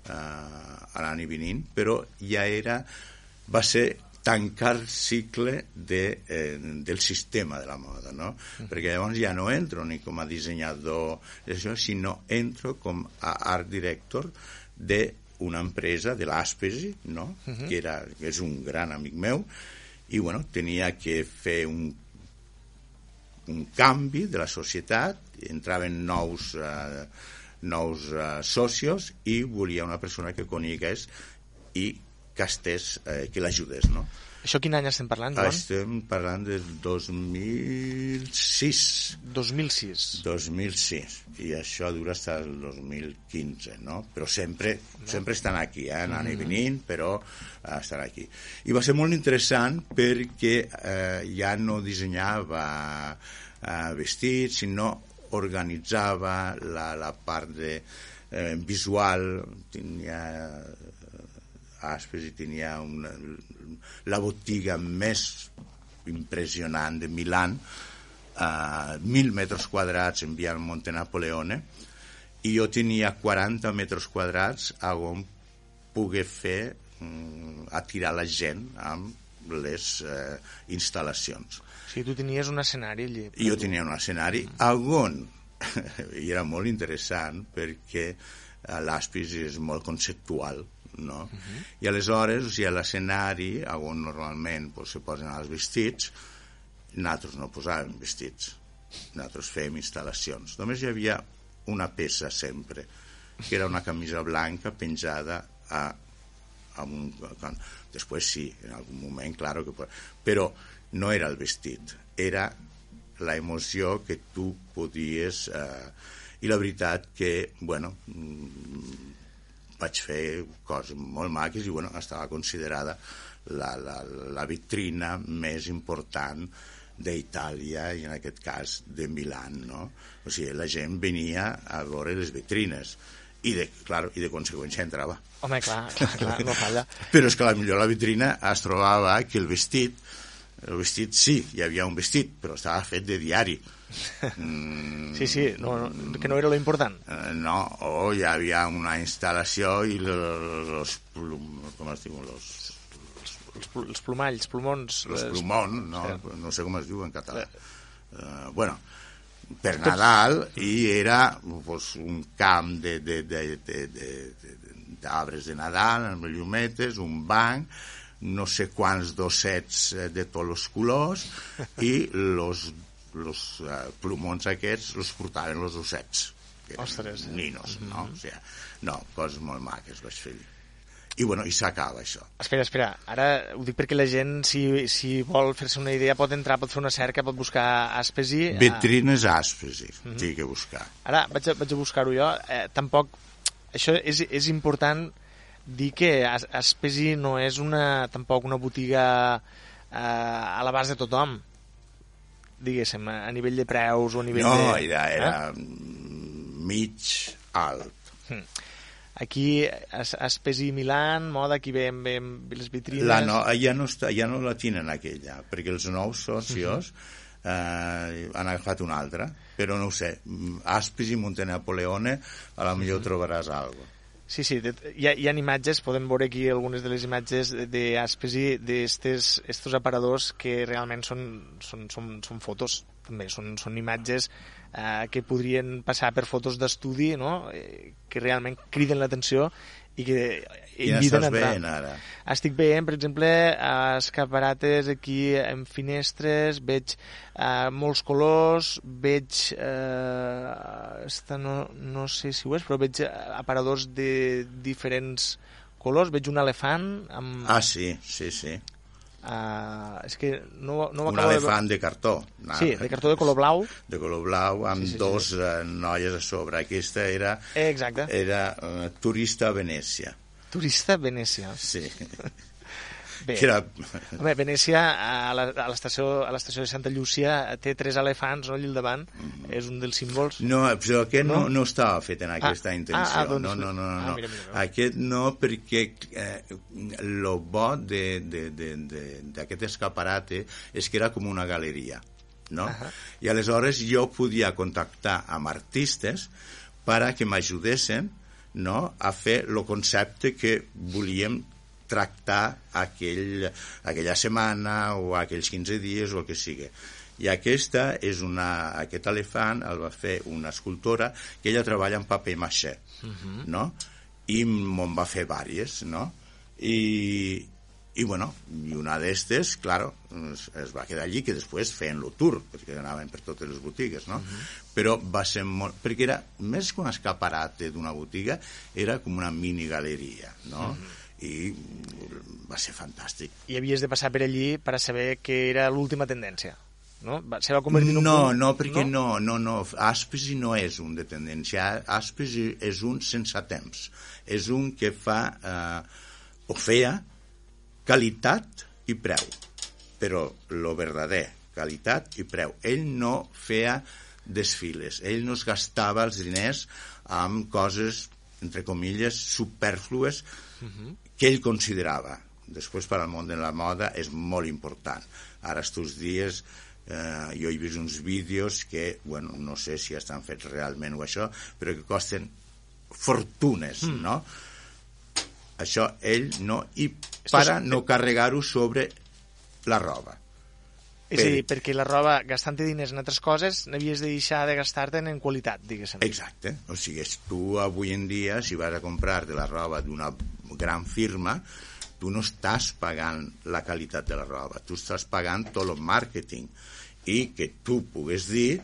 eh, anant i venint, però ja era, va ser tancar cicle de, eh, del sistema de la moda, no? Perquè llavors ja no entro ni com a dissenyador, això, sinó entro com a art director de una empresa de l'Aspesi, no? que, era, que és un gran amic meu, i bueno, tenia que fer un, un canvi de la societat, entraven nous, eh, nous eh, socios i volia una persona que conegués i que estés, eh, que l'ajudés, no? Això quin any estem parlant, Joan? Estem parlant del 2006. 2006. 2006 i això dura fins al 2015 no? però sempre, sempre estan aquí eh? anant i venint però eh, estan aquí i va ser molt interessant perquè eh, ja no dissenyava eh, vestits sinó organitzava la, la part de, eh, visual tenia Aspes i tenia una, la botiga més impressionant de Milan a mil metres quadrats en via Monte Napoleone i jo tenia 40 metres quadrats on poder fer mm, atirar la gent amb les eh, instal·lacions. O sigui, tu tenies un escenari allí. I jo tenia un escenari on i era molt interessant perquè eh, l'Aspis és molt conceptual no? I aleshores, o sigui, a l'escenari, on normalment pues, se posen els vestits, nosaltres no posàvem vestits, nosaltres fèiem instal·lacions. Només hi havia una peça sempre, que era una camisa blanca penjada a, a un... Con... Després sí, en algun moment, claro que... Però no era el vestit, era la emoció que tu podies... Eh, I la veritat que, bueno, mm, vaig fer coses molt maques i, bueno, estava considerada la, la, la vitrina més important d'Itàlia i en aquest cas de Milan, no? O sigui, la gent venia a veure les vitrines i de, claro, i de conseqüència entrava. Home, clar, clar, clar no falla. Però és que la millor la vitrina es trobava que el vestit, el vestit sí, hi havia un vestit, però estava fet de diari. Mm, sí, sí, no, no, que no era lo important. Eh, no, o hi havia una instal·lació i los, plum, com es diuen, los els, els plomalls, plomons... Los les- plumons, no, Sí. no sé com es diu en català. Uh, bueno, per Nadal i era pues, un camp de, de, de, de, de, de, d'arbres de Nadal, amb llumetes, un banc, no sé quants dossets eh, de tots els colors i los, los uh, plomons aquests els portaven els ossets. que eren Ostres. Ninos, no? O sigui, no, coses molt maques vaig fer. I bueno, i s'acaba això. Espera, espera, ara ho dic perquè la gent, si, si vol fer-se una idea, pot entrar, pot fer una cerca, pot buscar Aspesi. Ah, Vitrines àspers, mm -hmm. que buscar. Ara vaig a, vaig a buscar-ho jo. Eh, tampoc... Això és, és important dir que As- Aspesi no és una, tampoc una botiga eh, a l'abast de tothom diguéssim, a nivell de preus o a nivell No, de... era, era Eh? mm, mig alt. Aquí, As- Aspesi Milan, moda, aquí veiem, veiem les vitrines... La no, ja, no està, ja no la tenen aquella, perquè els nous socios eh, han agafat una altra, però no ho sé. mm, Aspis i Montenapoleone, a la millor trobaràs alguna Sí, sí, de, hi, ha, hi ha imatges, podem veure aquí algunes de les imatges d'Aspesi, estos aparadors que realment són, són, són, són fotos, també, són, són imatges eh, que podrien passar per fotos d'estudi, no? eh, que realment criden l'atenció i que inviten estàs a entrar. veient ara? Estic veient, per exemple, escaparates aquí en finestres, veig eh, molts colors, veig... Eh, esta no, no sé si ho és, però veig eh, aparadors de diferents colors. Veig un elefant amb... Ah, sí, sí, sí. Eh, és que no, no ho Un acabo de elefant de cartó. veure. Sí, de cartó de color blau. de color blau, amb Sí, sí, sí, dos eh, noies a sobre. Aquesta era, Eh, exacte. era eh, turista a Venècia. Turista Venècia. Sí. Bé, Que era... Home, Venècia, a l'estació a l'estació de Santa Llúcia, té tres elefants no, allà al davant. És un dels símbols. No, però aquest no, No? no estava fet en aquesta Ah, intenció. ah, ah, doncs- no, no, no, no. ah, no. mira, mira, mira. Aquest no, perquè eh, lo bo d'aquest escaparate és que era com una galeria. No? Ahà. I aleshores jo podia contactar amb artistes para que m'ajudessin no, a fer el concepte que volíem tractar aquell, aquella setmana o aquells 15 dies o el que sigui. I aquesta és una, aquest elefant el va fer una escultora que ella treballa en paper maché, no? I me'n va fer vàries, no? I, i bueno, i una d'estes, claro, es, es va quedar allí, que després feien el tour, perquè anaven per totes les botigues, no? Però va ser molt... Perquè era, més que un escaparate d'una botiga, era com una mini galeria, no? I va ser fantàstic. I havies de passar per allí per a saber que era l'última tendència. No? Se va convertir en un No, punt... no, perquè no, no, no. Aspesi no és un de tendència. Aspesi és un sense temps. És un que fa, eh, o feia, qualitat i preu. Però lo verdader, qualitat i preu. Ell no feia desfiles. Ell no es gastava els diners amb coses, entre comilles, superflues que ell considerava. Després, per al món de la moda, és molt important. Ara, estos dies, eh, jo he vist uns vídeos que, bueno, no sé si estan fets realment o això, però que costen fortunes, mm. no? Això ell no... I para no carregar-ho sobre la roba. És a dir, perquè la roba, gastant diners en altres coses, n'havies de deixar de gastar-te'n en qualitat, diguéssim. Exacte. O sigui, tu avui en dia, si vas a comprar-te la roba d'una gran firma, tu no estàs pagant la qualitat de la roba, tu estàs pagant tot el màrqueting i que tu pugues dir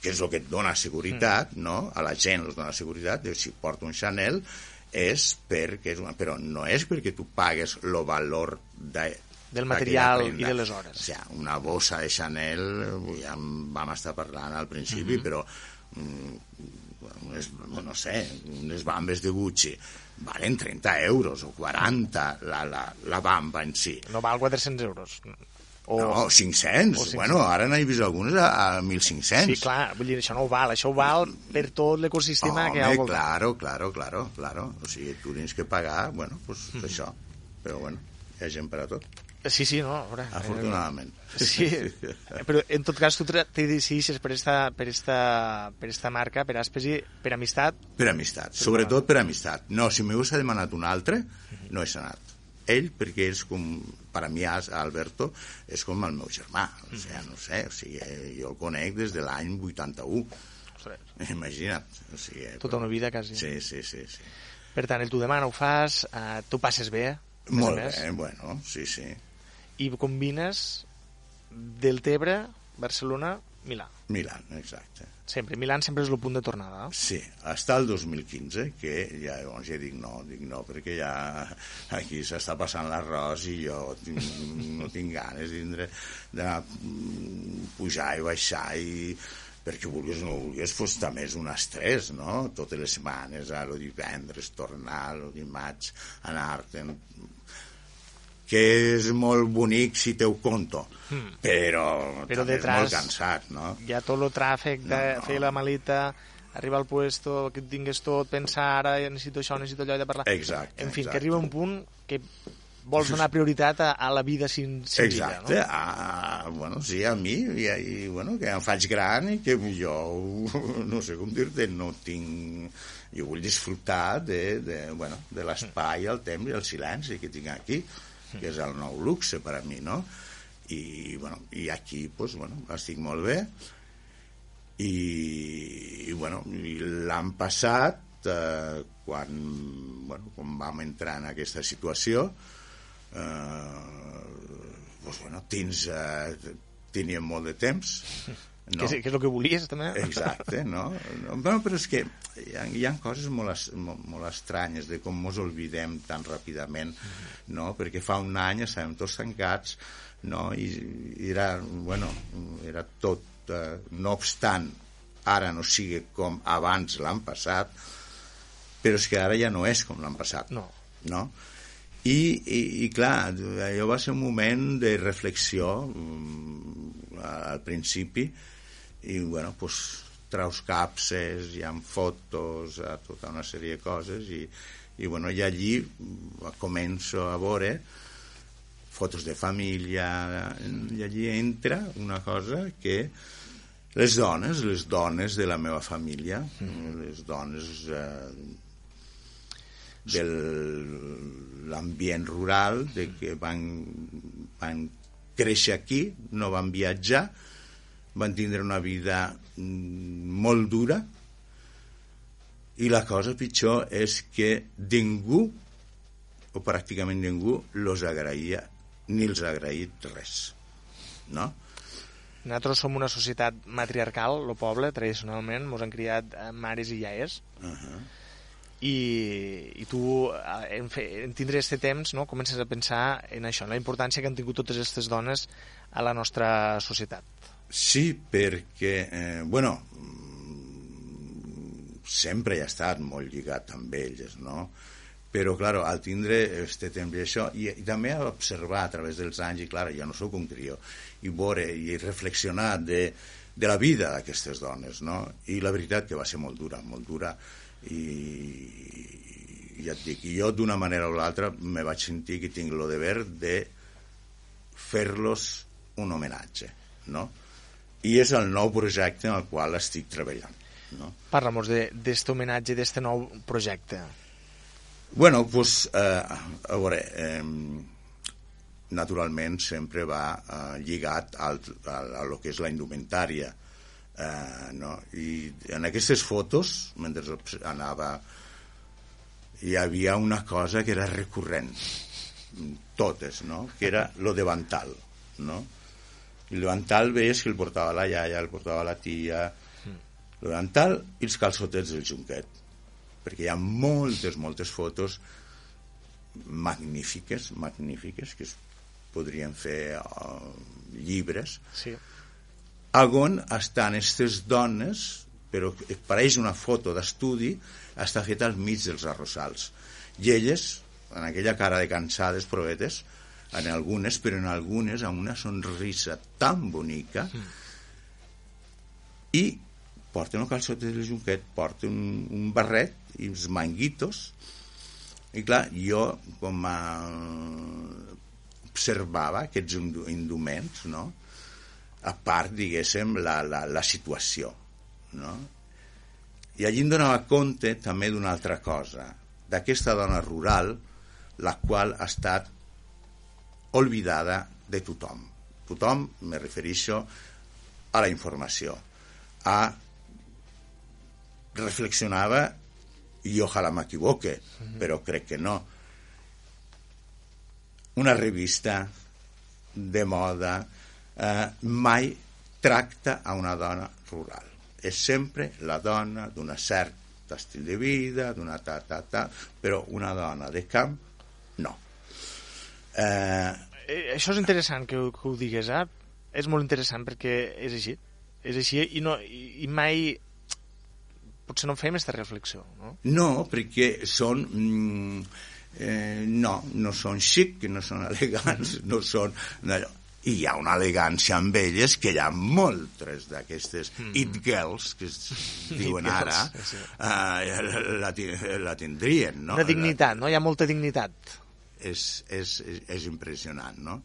que és el que et dona seguretat, mm. no? a la gent els dona seguretat, de si porta un Chanel és perquè és una... però no és perquè tu pagues el valor de, del material i de les hores. O sigui, una bossa de Chanel, ja en vam estar parlant al principi, mm -hmm. però mm, unes, no sé, unes bambes de Gucci valen 30 euros o 40 la, la, la bamba en si. No val 400 euros. O... No, 500. O 500. Bueno, ara n'he vist algunes a, a 1.500. Sí, clar, vull dir, això no ho val. Això ho val per tot l'ecosistema que hi ha al claro, claro, claro, claro. O sigui, tu tens que pagar, bueno, pues mm -hmm. això. Però bueno, hi ha gent per a tot. Sí, sí, no, a veure... Afortunadament. Eh, sí, però en tot cas tu te decideixes per esta, per esta, per esta marca, per Aspesi, per amistat? Per amistat, sobretot per amistat. No, si m'hagués demanat un altre, no he anat. Ell, perquè és com, per a mi, Alberto, és com el meu germà. O sigui, no sé, o sigui, jo el conec des de l'any 81. Ostres. Imagina't. O sigui, Tota una vida, quasi. Sí, sí, sí. sí. Per tant, el tu demà ho fas, eh, tu passes bé, Molt bé, bueno, sí, sí i combines del Tebre, Barcelona, Milà. Milà, exacte. Sempre, Milà sempre és el punt de tornada. Eh? Sí, hasta el 2015, que ja, llavors ja dic no, dic no, perquè ja aquí s'està passant l'arròs i jo tinc, no tinc ganes d'anar pujar i baixar i perquè vulguis o no vulguis, fos també és un estrès, no? Totes les setmanes, el divendres, tornar, el dimarts, anar-te'n que és molt bonic si te ho conto, mm. però, però també detrás, és molt cansat, no? Hi ha tot el tràfic de no, no. fer la maleta, arribar al puesto, que tingues tot, pensar, ara necessito això, necessito allò, de parlar... Exacte. En fi, exacte. que arriba un punt que vols donar prioritat a, a la vida sin, senzilla, Exacte, no? a, bueno, sí, a mi, i, i, bueno, que em faig gran i que jo, no sé com dir-te, no tinc... Jo vull disfrutar de, de, bueno, de l'espai, el temps i el silenci que tinc aquí que és el nou luxe per a mi, no? I, bueno, i aquí, pues, bueno, estic molt bé i, i bueno, l'any passat eh, quan, bueno, quan vam entrar en aquesta situació eh, pues, bueno, tens, eh, teníem molt de temps no. Que, és, que és el que volies, també. Exacte, no? no bueno, però és que hi ha, hi ha coses molt, molt, molt estranyes de com ens oblidem tan ràpidament, no? Perquè fa un any estàvem tots tancats, no? I, i era, bueno, era tot... Eh, no obstant, ara no sigui com abans l'han passat, però és que ara ja no és com l'han passat. No. No? I, i, i clar, allò va ser un moment de reflexió mm, al principi i bueno, pues, traus capses, hi ha fotos, a tota una sèrie de coses i, i, bueno, i allí començo a veure fotos de família i allí entra una cosa que les dones, les dones de la meva família, mm. les dones eh, de l'ambient rural, de que van, van créixer aquí, no van viatjar, van tindre una vida mm, molt dura i la cosa pitjor és que ningú o pràcticament ningú los agraïa ni els ha agraït res no? Nosaltres som una societat matriarcal, el poble, tradicionalment, ens han criat mares i iaies, uh -huh. i, i tu, eh, en, fe, en tindre aquest temps, no, comences a pensar en això, en la importància que han tingut totes aquestes dones a la nostra societat. Sí, perquè, eh, bueno, sempre he estat molt lligat amb ells, no? Però, clar, al tindre este temps i això, i, i també observar a través dels anys, i clar, ja no sóc un crió, i veure i reflexionar de, de la vida d'aquestes dones, no? I la veritat que va ser molt dura, molt dura, i, i ja et dic, jo d'una manera o l'altra me vaig sentir que tinc el deber de fer-los un homenatge, no? I és el nou projecte en el qual estic treballant. No? Parla'm d'aquest homenatge, d'aquest nou projecte. Bueno, pues, eh, a veure, eh, naturalment sempre va eh, lligat al, a, a lo que és la indumentària. Eh, no? I en aquestes fotos, mentre anava, hi havia una cosa que era recurrent, totes, no? que era lo davantal. No? I el davantal veies que el portava la iaia, el portava la tia, el davantal i els calçotets del junquet, perquè hi ha moltes, moltes fotos magnífiques, magnífiques, que es podrien fer uh, llibres, Sí. on estan aquestes dones, però pareix una foto d'estudi, està feta al mig dels arrossals. I elles, en aquella cara de cansades, provetes, en algunes, però en algunes amb una sonrisa tan bonica, i porten el calçot del junquet, porten un, un barret i uns manguitos, i clar, jo, com a... observava aquests indu- induments, no?, a part, diguéssim, la, la, la situació, no? I allí em donava compte també d'una altra cosa, d'aquesta dona rural, la qual ha estat olvidada de tothom. Tothom, me refereixo a la informació, a reflexionava i ojalà m'equivoque, però crec que no. Una revista de moda eh, mai tracta a una dona rural. És sempre la dona d'una certa estil de vida, d'una ta, ta, ta, però una dona de camp. Eh, això és interessant que, ho- que ho digues, eh? És molt interessant perquè és així. És així i, no, i, mai potser no fem aquesta reflexió, no? No, perquè són... Mm, eh, no, no són xic, no són elegants, no són... allò. I hi ha una elegància amb elles que hi ha moltes d'aquestes mm -hmm. it girls, que es diuen ara, sí. eh, la, la tindrien, no? Una dignitat, no? Hi ha molta dignitat. És, és, és, impressionant, no?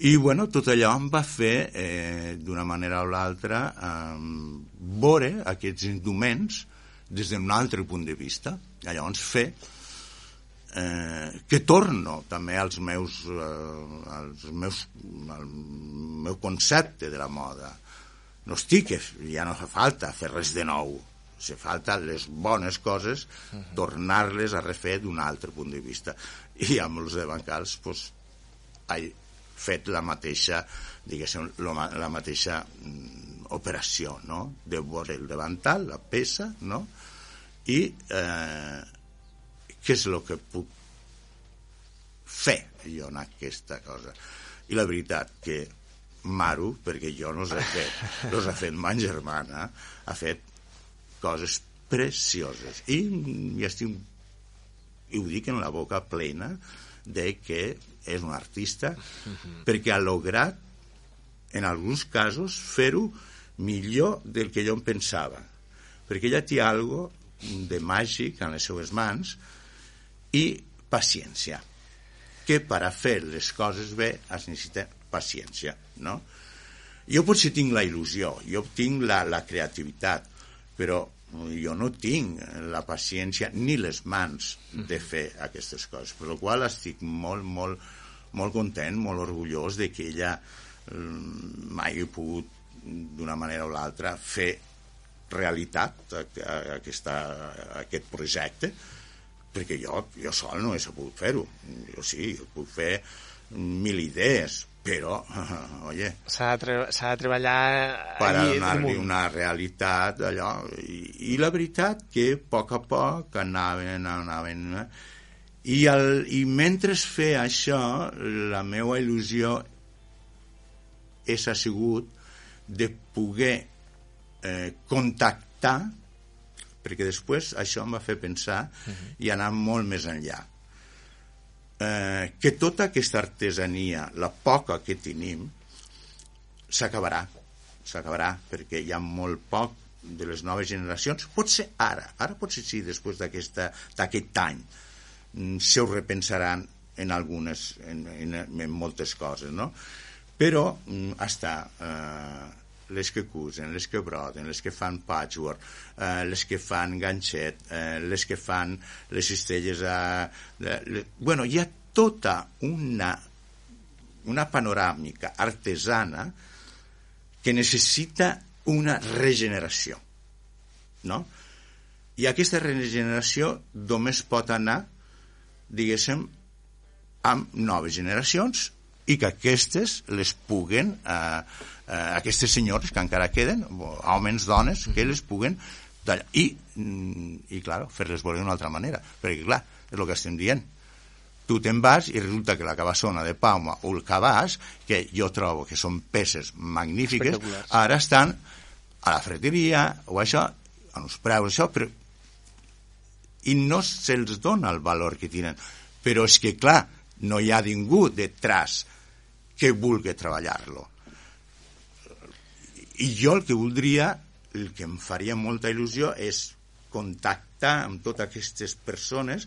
I, bueno, tot allò em va fer, eh, d'una manera o l'altra, eh, veure aquests induments des d'un altre punt de vista. Llavors fer eh, que torno també als meus, eh, als meus, al meu concepte de la moda. No estic, ja no fa falta fer res de nou. Se falta les bones coses, tornar-les a refer d'un altre punt de vista. I amb els de bancals, doncs, he fet la mateixa, diguéssim, la mateixa mm, operació, no? De veure el davantal, la peça, no? I eh, què és el que puc fer jo en aquesta cosa. I la veritat que Maru, perquè jo no els he fet, no els ha fet ma germana, ha fet coses precioses. I, i estic, i ho dic en la boca plena de que és un artista perquè ha lograt en alguns casos fer-ho millor del que jo em pensava perquè ella té algo de màgic en les seues mans i paciència que per a fer les coses bé es necessita paciència no? jo potser tinc la il·lusió jo tinc la, la creativitat però jo no tinc la paciència ni les mans de fer aquestes coses, per la qual estic molt, molt, molt content, molt orgullós de que ella mm, mai he pogut d'una manera o l'altra fer realitat aquesta, aquest projecte perquè jo, jo sol no he sabut fer-ho. Jo sí, he pogut fer mil idees però, oye, S'ha de, de treballar per donar-li una realitat allò, i, i la veritat que a poc a poc anaven, anaven? I, el, i mentre es feia això la meva il·lusió és ha sigut de poder eh, contactar perquè després això em va fer pensar i anar molt més enllà eh, que tota aquesta artesania, la poca que tenim, s'acabarà. S'acabarà perquè hi ha molt poc de les noves generacions. Pot ser ara, ara pot ser sí, després d'aquest any. Mm, Se ho repensaran en algunes, en, en, en moltes coses, no? Però mm, està eh, les que cusen, les que broden, les que fan patchwork, eh, les que fan ganxet, eh, les que fan les cistelles a... Le, le, bueno, hi ha tota una una panoràmica artesana que necessita una regeneració, no? I aquesta regeneració només pot anar, diguéssim, amb noves generacions i que aquestes les puguen, eh, eh, aquestes senyores que encara queden, homes, dones, que les puguen tallar. I, mm, i clar, fer-les veure d'una altra manera. Perquè, clar, és el que estem dient. Tu te'n vas i resulta que la cabassona de Palma o el cabàs, que jo trobo que són peces magnífiques, ara estan a la freteria o això, a uns preus, això, però i no se'ls dona el valor que tenen. Però és que, clar, no hi ha ningú detrás que vulgui treballar-lo. I jo el que voldria, el que em faria molta il·lusió és contactar amb totes aquestes persones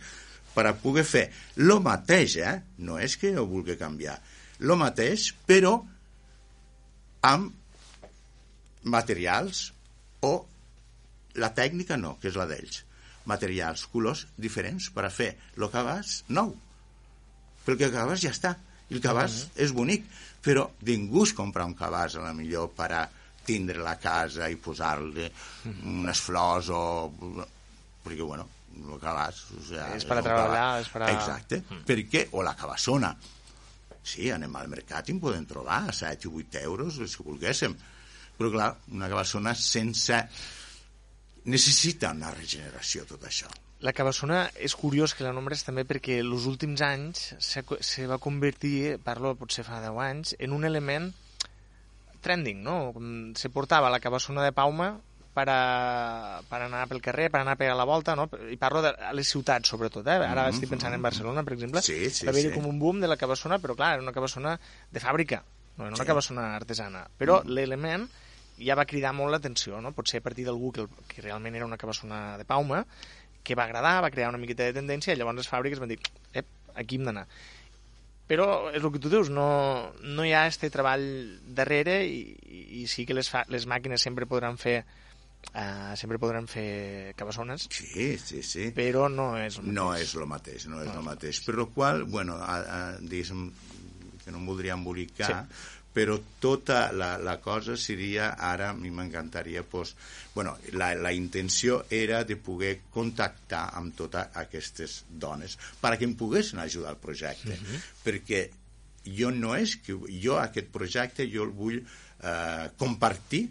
per a poder fer lo mateix, eh? no és que ho vulgui canviar, lo mateix, però amb materials o la tècnica no, que és la d'ells materials, colors diferents per a fer el cabàs nou perquè el cabàs ja està i el cabàs uh -huh. és bonic però ningú es compra un cabàs a la millor per a tindre la casa i posar-li uh -huh. unes flors o perquè bueno el cabàs o sea, És per a treballar, cabàs. és per a- exacte, uh -huh. perquè o la cabassona sí, anem al mercat i en podem trobar a 7 o 8 euros si volguéssim però clar, una cabassona sense necessita una regeneració tot això La cabassona és curiós que la nombres també perquè els últims anys se, se va convertir, parlo potser fa 10 anys, en un element trending, no? Se portava la cabassona de Pauma per, a, per anar pel carrer, per anar a pegar la volta, no? I parlo de a les ciutats, sobretot, eh? Ara Mhm, estic pensant en Barcelona, per exemple. Sí, sí, va haver-hi sí. com un boom de la cabassona, però clar, era una cabassona de fàbrica, no era una Sí. cabassona artesana. Però l'element ja va cridar molt l'atenció, no? Potser a partir d'algú que, que realment era una cabassona de Pauma, que va agradar, va crear una miqueta de tendència i llavors les fàbriques van dir, ep, aquí hem d'anar. Però és el que tu dius, no, no hi ha este treball darrere i, i, sí que les, fa, les màquines sempre podran fer uh, sempre podran fer cabassones, sí, sí, sí però no és el no mateix. és el mateix, no és el mateix. Per lo qual, bueno, a, a, diguéssim, que no em voldria embolicar, sí. Però tota la, la cosa seria, ara a mi m'encantaria, pues, bueno, la, la intenció era de poder contactar amb totes aquestes dones perquè em poguessin ajudar al projecte, perquè jo no és que... Jo aquest projecte jo el vull eh, compartir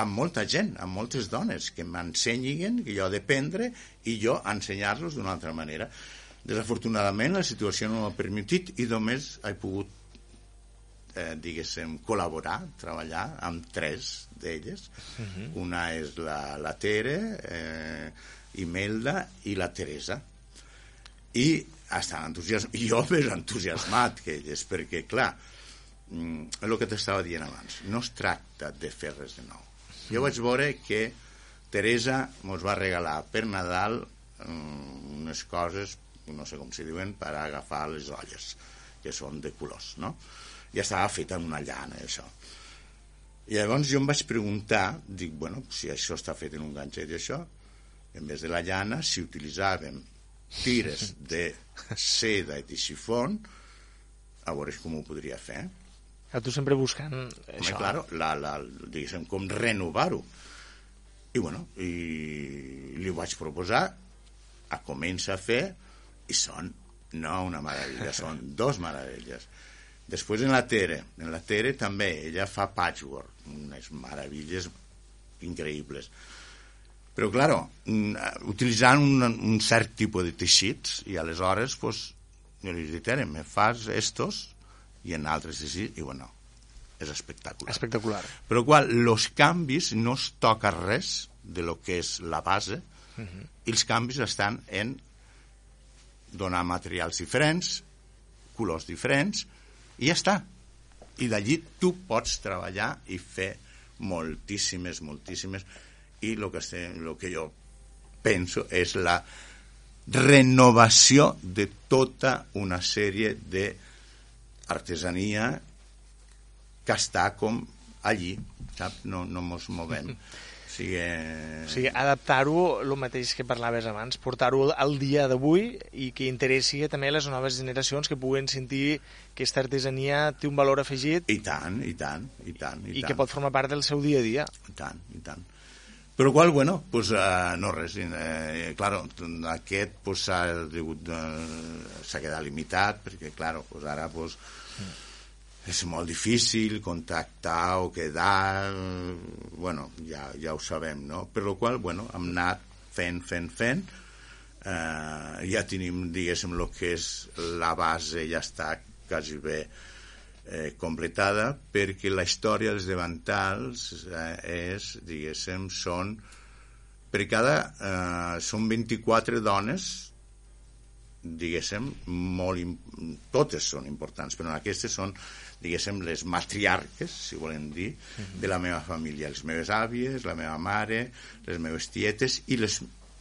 amb molta gent, amb moltes dones que m'ensenyin, que jo he d'aprendre i jo ensenyar-los d'una altra manera. Desafortunadament la situació no m'ha permetit i només he pogut eh, diguéssim, col·laborar, treballar amb tres d'elles. Uh -huh. Una és la, la Tere, eh, Imelda i la Teresa. I estan entusiasmats, jo més entusiasmat que elles, perquè, clar, mm, el que t'estava dient abans, no es tracta de fer res de nou. Jo vaig veure que Teresa mos va regalar per Nadal mm, unes coses, no sé com se diuen, per agafar les olles, que són de colors, no? I estava feta en una llana, això. I llavors jo em vaig preguntar, dic, bueno, si això està fet en un ganxet i això, en vez de la llana, si utilitzàvem tires de seda i de xifon, a veure com ho podria fer. A tu sempre buscant Home, això. claro, la, la, diguéssim, com renovar-ho. I, bueno, i li vaig proposar, a comença a fer, i són, no una meravella, són dos meravelles. Després en la Tere, en la Tere també, ella fa patchwork, unes meravilles increïbles. Però, claro, mm, utilitzant un, un cert tipus de teixits, i aleshores, pues, jo li dic, Tere, me fas estos, i en altres teixits, i bueno, és espectacular. Espectacular. Però qual, los canvis no es toca res de lo que és la base, uh -huh. i els canvis estan en donar materials diferents, colors diferents, i ja està. I d'allí tu pots treballar i fer moltíssimes, moltíssimes, i el que, estem, lo que jo penso és la renovació de tota una sèrie de artesania que està com allí, sap? No, no mos movem. O sigui, O sigui, adaptar-ho el mateix que parlaves abans, portar-ho al dia d'avui i que interessi també a les noves generacions que puguen sentir que aquesta artesania té un valor afegit i tant, i tant, i tant. I, i tant. que pot formar part del seu dia a dia. I tant, i tant. Però qual, bueno, pues, uh, no res. Eh, claro, aquest pues, s'ha degut de- s'ha quedat limitat, perquè, claro, pues, ara pues, és molt difícil contactar o quedar, bueno, ja, ja ho sabem, no? Per lo qual, bueno, hem anat fent, fent, fent, eh, ja tenim, diguéssim, el que és la base ja està quasi bé eh, completada perquè la història dels davantals eh, és, diguéssim, són per cada eh, són 24 dones diguéssim, molt totes són importants, però aquestes són diguéssim, les matriarques, si volem dir, de la meva família, les meves àvies, la meva mare, les meves tietes i les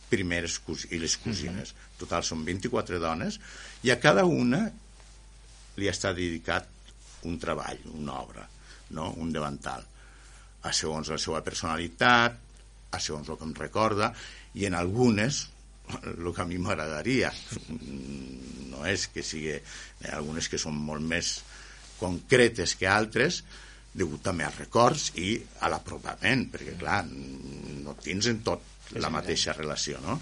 primeres cos i les cosines. Total, són 24 dones, i a cada una li està dedicat un treball, una obra, no? un davantal, a segons la seva personalitat, a segons el que em recorda, i en algunes, el que a mi m'agradaria, no és que sigui... Algunes que són molt més concretes que altres, degut també als records i a l'apropament, perquè, clar, no tens en tot la mateixa relació, no?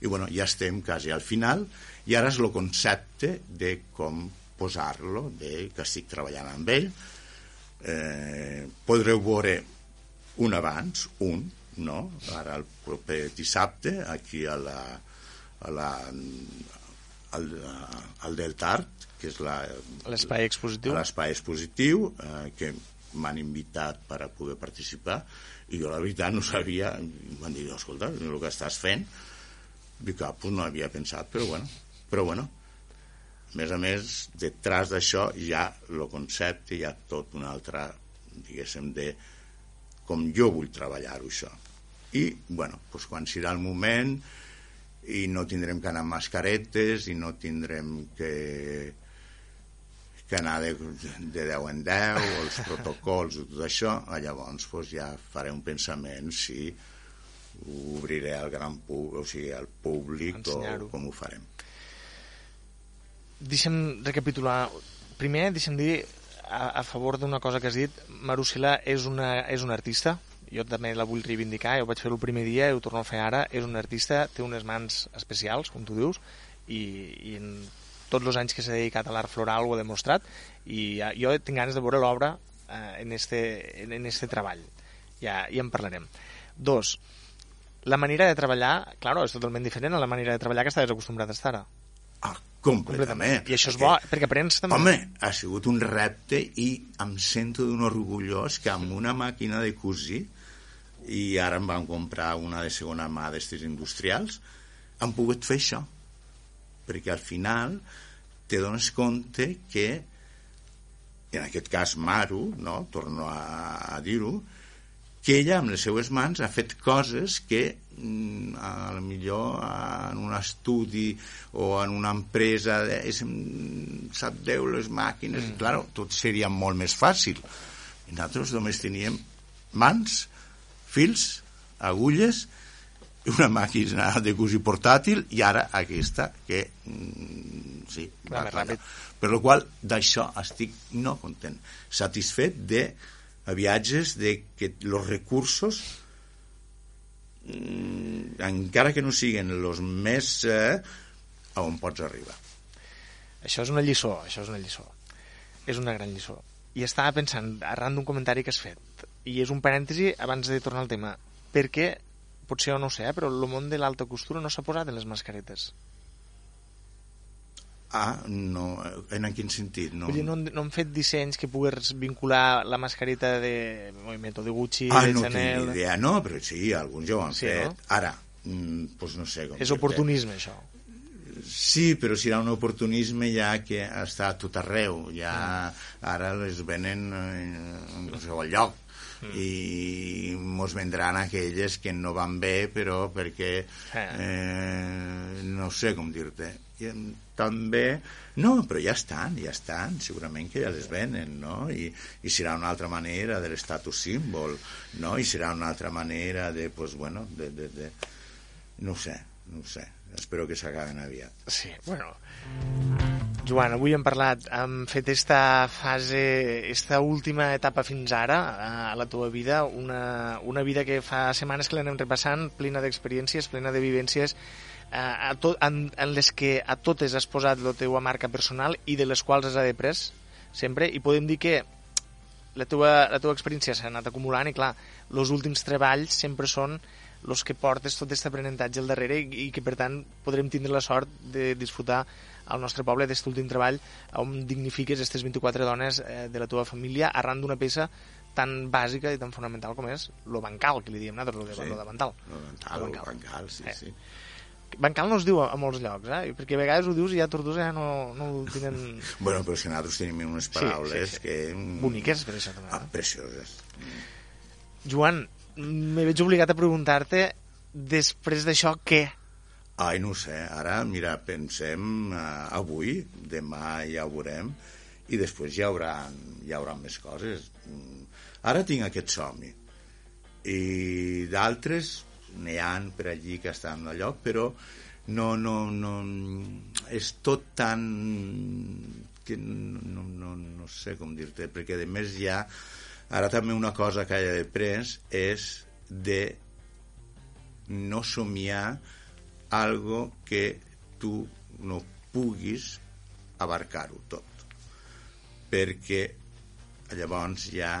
I, bueno, ja estem quasi al final, i ara és el concepte de com posar-lo, de que estic treballant amb ell. Eh, podreu veure un abans, un, no? Ara el proper dissabte, aquí a la, a la, al, al Delta Art, que és L'espai expositiu. l'espai expositiu, eh, que m'han invitat per a poder participar, i jo la veritat no sabia, em van dir, escolta, el que estàs fent, dic, ah, pues no havia pensat, però bueno, però bueno, a més a més, detrás d'això hi ha el concepte, hi ha tot un altre, diguéssim, de com jo vull treballar-ho, això. I, bueno, doncs quan serà el moment i no tindrem que anar amb mascaretes i no tindrem que que anar de, de 10 en 10, o els protocols i tot això, llavors doncs, ja faré un pensament si ho obriré al gran públic, o sigui, al públic, o com ho farem. Deixa'm recapitular. Primer, deixa'm dir, a, a favor d'una cosa que has dit, Marusila és una, és una artista, jo també la vull reivindicar, jo vaig fer-ho el primer dia i ho torno a fer ara, és una artista, té unes mans especials, com tu dius, i, i tots els anys que s'ha dedicat a l'art floral ho ha demostrat, i ja, jo tinc ganes de veure l'obra eh, en, este, en, en este treball. Ja, ja en parlarem. Dos, la manera de treballar, claro, és totalment diferent a la manera de treballar que estaves acostumbrat a estar ara. Ah, completament. I això és Perquè- bo, perquè aprens també. Home, ha sigut un repte i em sento d'un orgullós que amb una màquina de cosir i ara em van comprar una de segona mà d'estes industrials han pogut fer això perquè al final te dones compte que en aquest cas Maru no? torno a, a dir-ho que ella amb les seues mans ha fet coses que mm, a lo millor en un estudi o en una empresa és, mm, sap Déu les màquines mm. claro, tot seria molt més fàcil i nosaltres només teníem mans fils, agulles una màquina de cosir portàtil i ara aquesta que mm, sí, Va ràpid. per la qual d'això estic no content satisfet de viatges de que els recursos mm, encara que no siguin els més eh, a on pots arribar Això és una lliçó, això és una lliçó. És una gran lliçó. I estava pensant, arran d'un comentari que has fet, i és un parèntesi abans de tornar al tema, perquè, potser no ho sé, eh, però el món de l'alta costura no s'ha posat en les mascaretes. ah, no, en quin sentit? No, Vull dir, no, han- no han fet dissenys que pugues vincular la mascareta de Movimento de Gucci, ah, de no Chanel... tinc idea, no, però sí, alguns ja ho han Sí, fet no? ara, mm, doncs no sé com És oportunisme, això. Sí, però serà un oportunisme ja que està a tot arreu. Ja ara les venen eh, en qualsevol lloc. I mos vendran aquelles que no van bé però perquè Eh. eh, no sé com dir-te també no, però ja estan, ja estan segurament que ja les venen no? I, i serà una altra manera de l'estatus símbol no? i serà una altra manera de, pues, bueno, de, de, de... no sé, no sé espero que s'acaben aviat. Sí, bueno... Joan, avui hem parlat, hem fet esta fase, esta última etapa fins ara a la teva vida, una, una vida que fa setmanes que l'anem repassant, plena d'experiències, plena de vivències, eh, a to, en, en les que a totes has posat la teua marca personal i de les quals has après sempre, i podem dir que la teua, la teua experiència s'ha anat acumulant i clar, els últims treballs sempre són els que portes tot aquest aprenentatge al darrere i, i que per tant podrem tindre la sort de disfrutar al nostre poble d'aquest últim treball on dignifiques aquestes 24 dones eh, de la teva família arran d'una peça tan bàsica i tan fonamental com és lo bancal, que li diem nosaltres, lo de, Sí. lo de bancal. no, bancal, Lo bancal. bancal, sí, Eh. sí. Bancal no es diu a, a molts llocs, eh? perquè a vegades ho dius i ja Tortosa ja no, no ho tenen Bueno, però és que nosaltres tenim unes paraules sí, sí. que... mm, boniques, per això també. Ah, eh? precioses. Joan, me veig obligat a preguntar-te després d'això què? Ai, no sé, ara, mira, pensem uh, avui, demà ja ho veurem, i després hi haurà, hi haurà més coses. Mm, Ara tinc aquest somni. I d'altres n'hi han per allí que estan a lloc, però no, no, no, és tot tan que no, no, no, sé com dir-te, perquè a més ha ara també una cosa que he après és de no somiar algo que tu no puguis abarcar-ho tot. Perquè llavors ja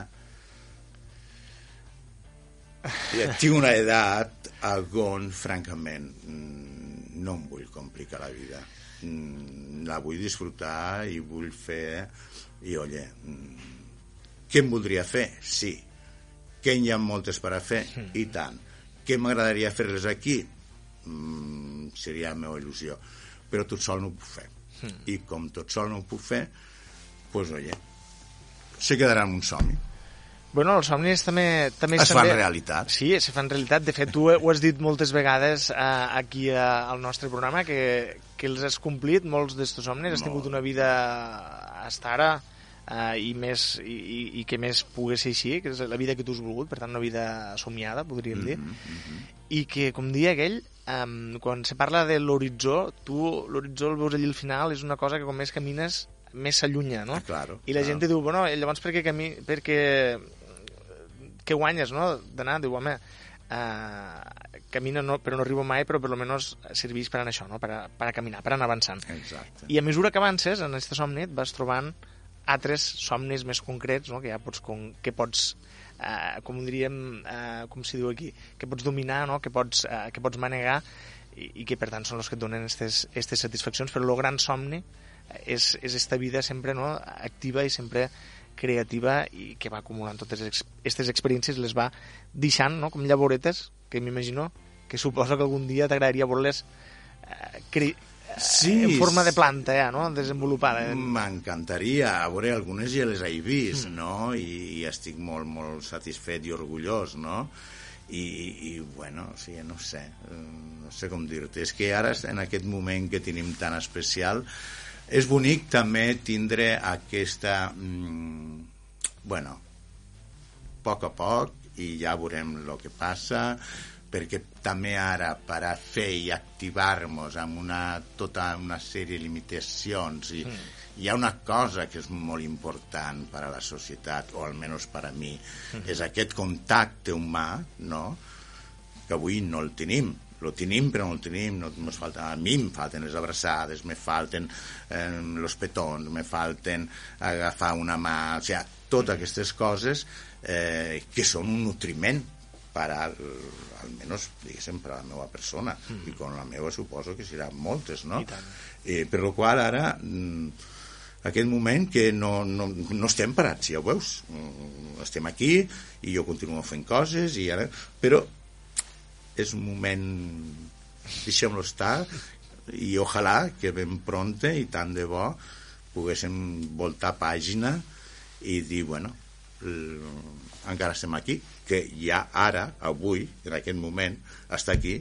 ja tinc una edat on francament no em vull complicar la vida. Mm, la vull disfrutar i vull fer i mm, què em voldria fer? sí. Que n'hi ha moltes per a fer? I tant. Què m'agradaria fer-les aquí? Mm, seria la meva il·lusió. Però tot sol no ho puc fer. I com tot sol no ho puc fer pues oye se quedarà en un somni. Bueno, els somnis també... també es fan també... realitat. Sí, se fan realitat. De fet, tu ho has dit moltes vegades eh, aquí eh, al nostre programa, que, que els has complit, molts d'estos somnis. Has tingut una vida hasta ara eh, i, més, i, i, que més pogués ser així, que és la vida que tu has volgut, per tant, una vida somiada, podríem dir. Mm-hmm, I que, com dia aquell, um, quan se parla de l'horitzó, tu l'horitzó el veus allí al final, és una cosa que com més camines més s'allunya, no? Ah, claro, I la claro. gent diu, bueno, i llavors per què, cami... perquè què guanyes, no?, d'anar, diu, home, uh, camina, no, però no arribo mai, però per lo menos serveix per anar això, no?, per a, per a caminar, per anar avançant. exacte I a mesura que avances en aquest somni et vas trobant altres somnis més concrets, no?, que ja pots, con, que pots eh, com diríem, eh, com s'hi diu aquí, que pots dominar, no?, que pots, eh, que pots manegar i, i que per tant són els que et donen aquestes satisfaccions, però el gran somni és, és esta vida sempre no, activa i sempre creativa i que va acumulant totes aquestes experiències les va deixant no, com llavoretes que m'imagino que suposo que algun dia t'agradaria cre- eh, Sí, en forma de planta ja, no? desenvolupada M'encantaria, a veure, algunes ja les he vist, no? I, I estic molt, molt satisfet i orgullós, no? I, i bueno, o sigui, no sé, eh, no sé com dir-te. És que ara, en aquest moment que tenim tan especial, és bonic també tindre aquesta... Mm, bueno, a poc a poc i ja veurem el que passa perquè també ara per a fer i activar-nos amb una, tota una sèrie de limitacions i mm. hi ha una cosa que és molt important per a la societat, o almenys per a mi, mm. és aquest contacte humà, no?, que avui no el tenim lo tenim però no el tenim no, nos falta, a mi em falten les abraçades me falten eh, los petons me falten agafar una mà o sigui, totes aquestes coses eh, que són un nutriment per a, almenys diguéssim per a la meva persona mm. i con la meva suposo que seran moltes no? Eh, per lo qual ara mm, aquest moment que no, no, no estem parats, ja ho veus Mm, estem aquí i jo continuo fent coses i ara, però és un moment deixem-lo estar i ojalà que ben pronte i tant de bo poguéssim voltar pàgina i dir, bueno, encara estem aquí, que ja ara, avui, en aquest moment, estar aquí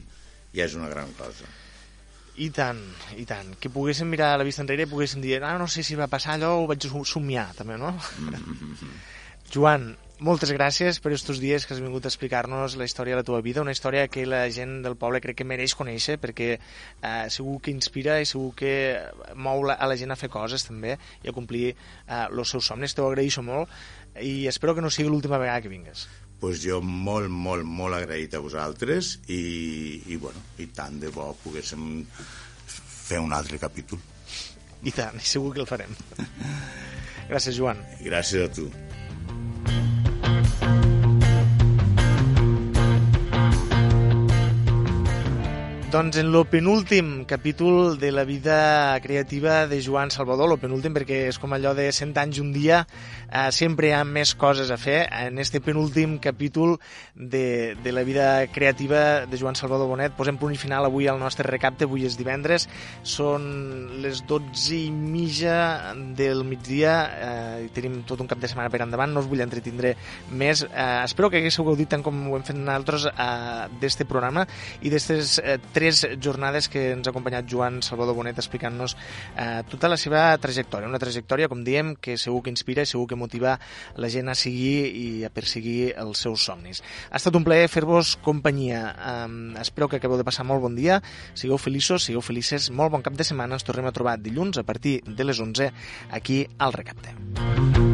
ja és una gran cosa. I tant, i tant. Que poguéssim mirar a la vista enrere i poguéssim dir, ah, no sé si va passar allò o vaig som- somiar, també, no? Joan, moltes gràcies per estos dies que has vingut a explicar-nos la història de la teva vida, una història que la gent del poble crec que mereix conèixer perquè eh, segur que inspira i segur que mou la, a la gent a fer coses també i a complir eh, els seus somnis. T'ho agraeixo molt i espero que no sigui l'última vegada que vingues. pues jo molt, molt, molt agraït a vosaltres i, i, bueno, i tant de bo poguéssim fer un altre capítol. I tant, segur que el farem. Gràcies, Joan. Gràcies a tu. Doncs en el penúltim capítol de la vida creativa de Joan Salvador, el penúltim perquè és com allò de 100 anys un dia, eh, sempre hi ha més coses a fer. En este penúltim capítol de, de la vida creativa de Joan Salvador Bonet posem punt i final avui al nostre recapte, avui és divendres, són les 12 i mitja del migdia, eh, tenim tot un cap de setmana per endavant, no us vull entretindre més. Eh, espero que haguéssiu gaudit tant com ho hem fet nosaltres eh, d'este programa i d'estes eh, jornades que ens ha acompanyat Joan Salvador Bonet explicant-nos eh, tota la seva trajectòria. Una trajectòria, com diem, que segur que inspira i segur que motiva la gent a seguir i a perseguir els seus somnis. Ha estat un plaer fer-vos companyia. Eh, espero que acabeu de passar molt bon dia, sigueu feliços, sigueu felices, molt bon cap de setmana. Ens tornem a trobar dilluns a partir de les 11 aquí al Recapte.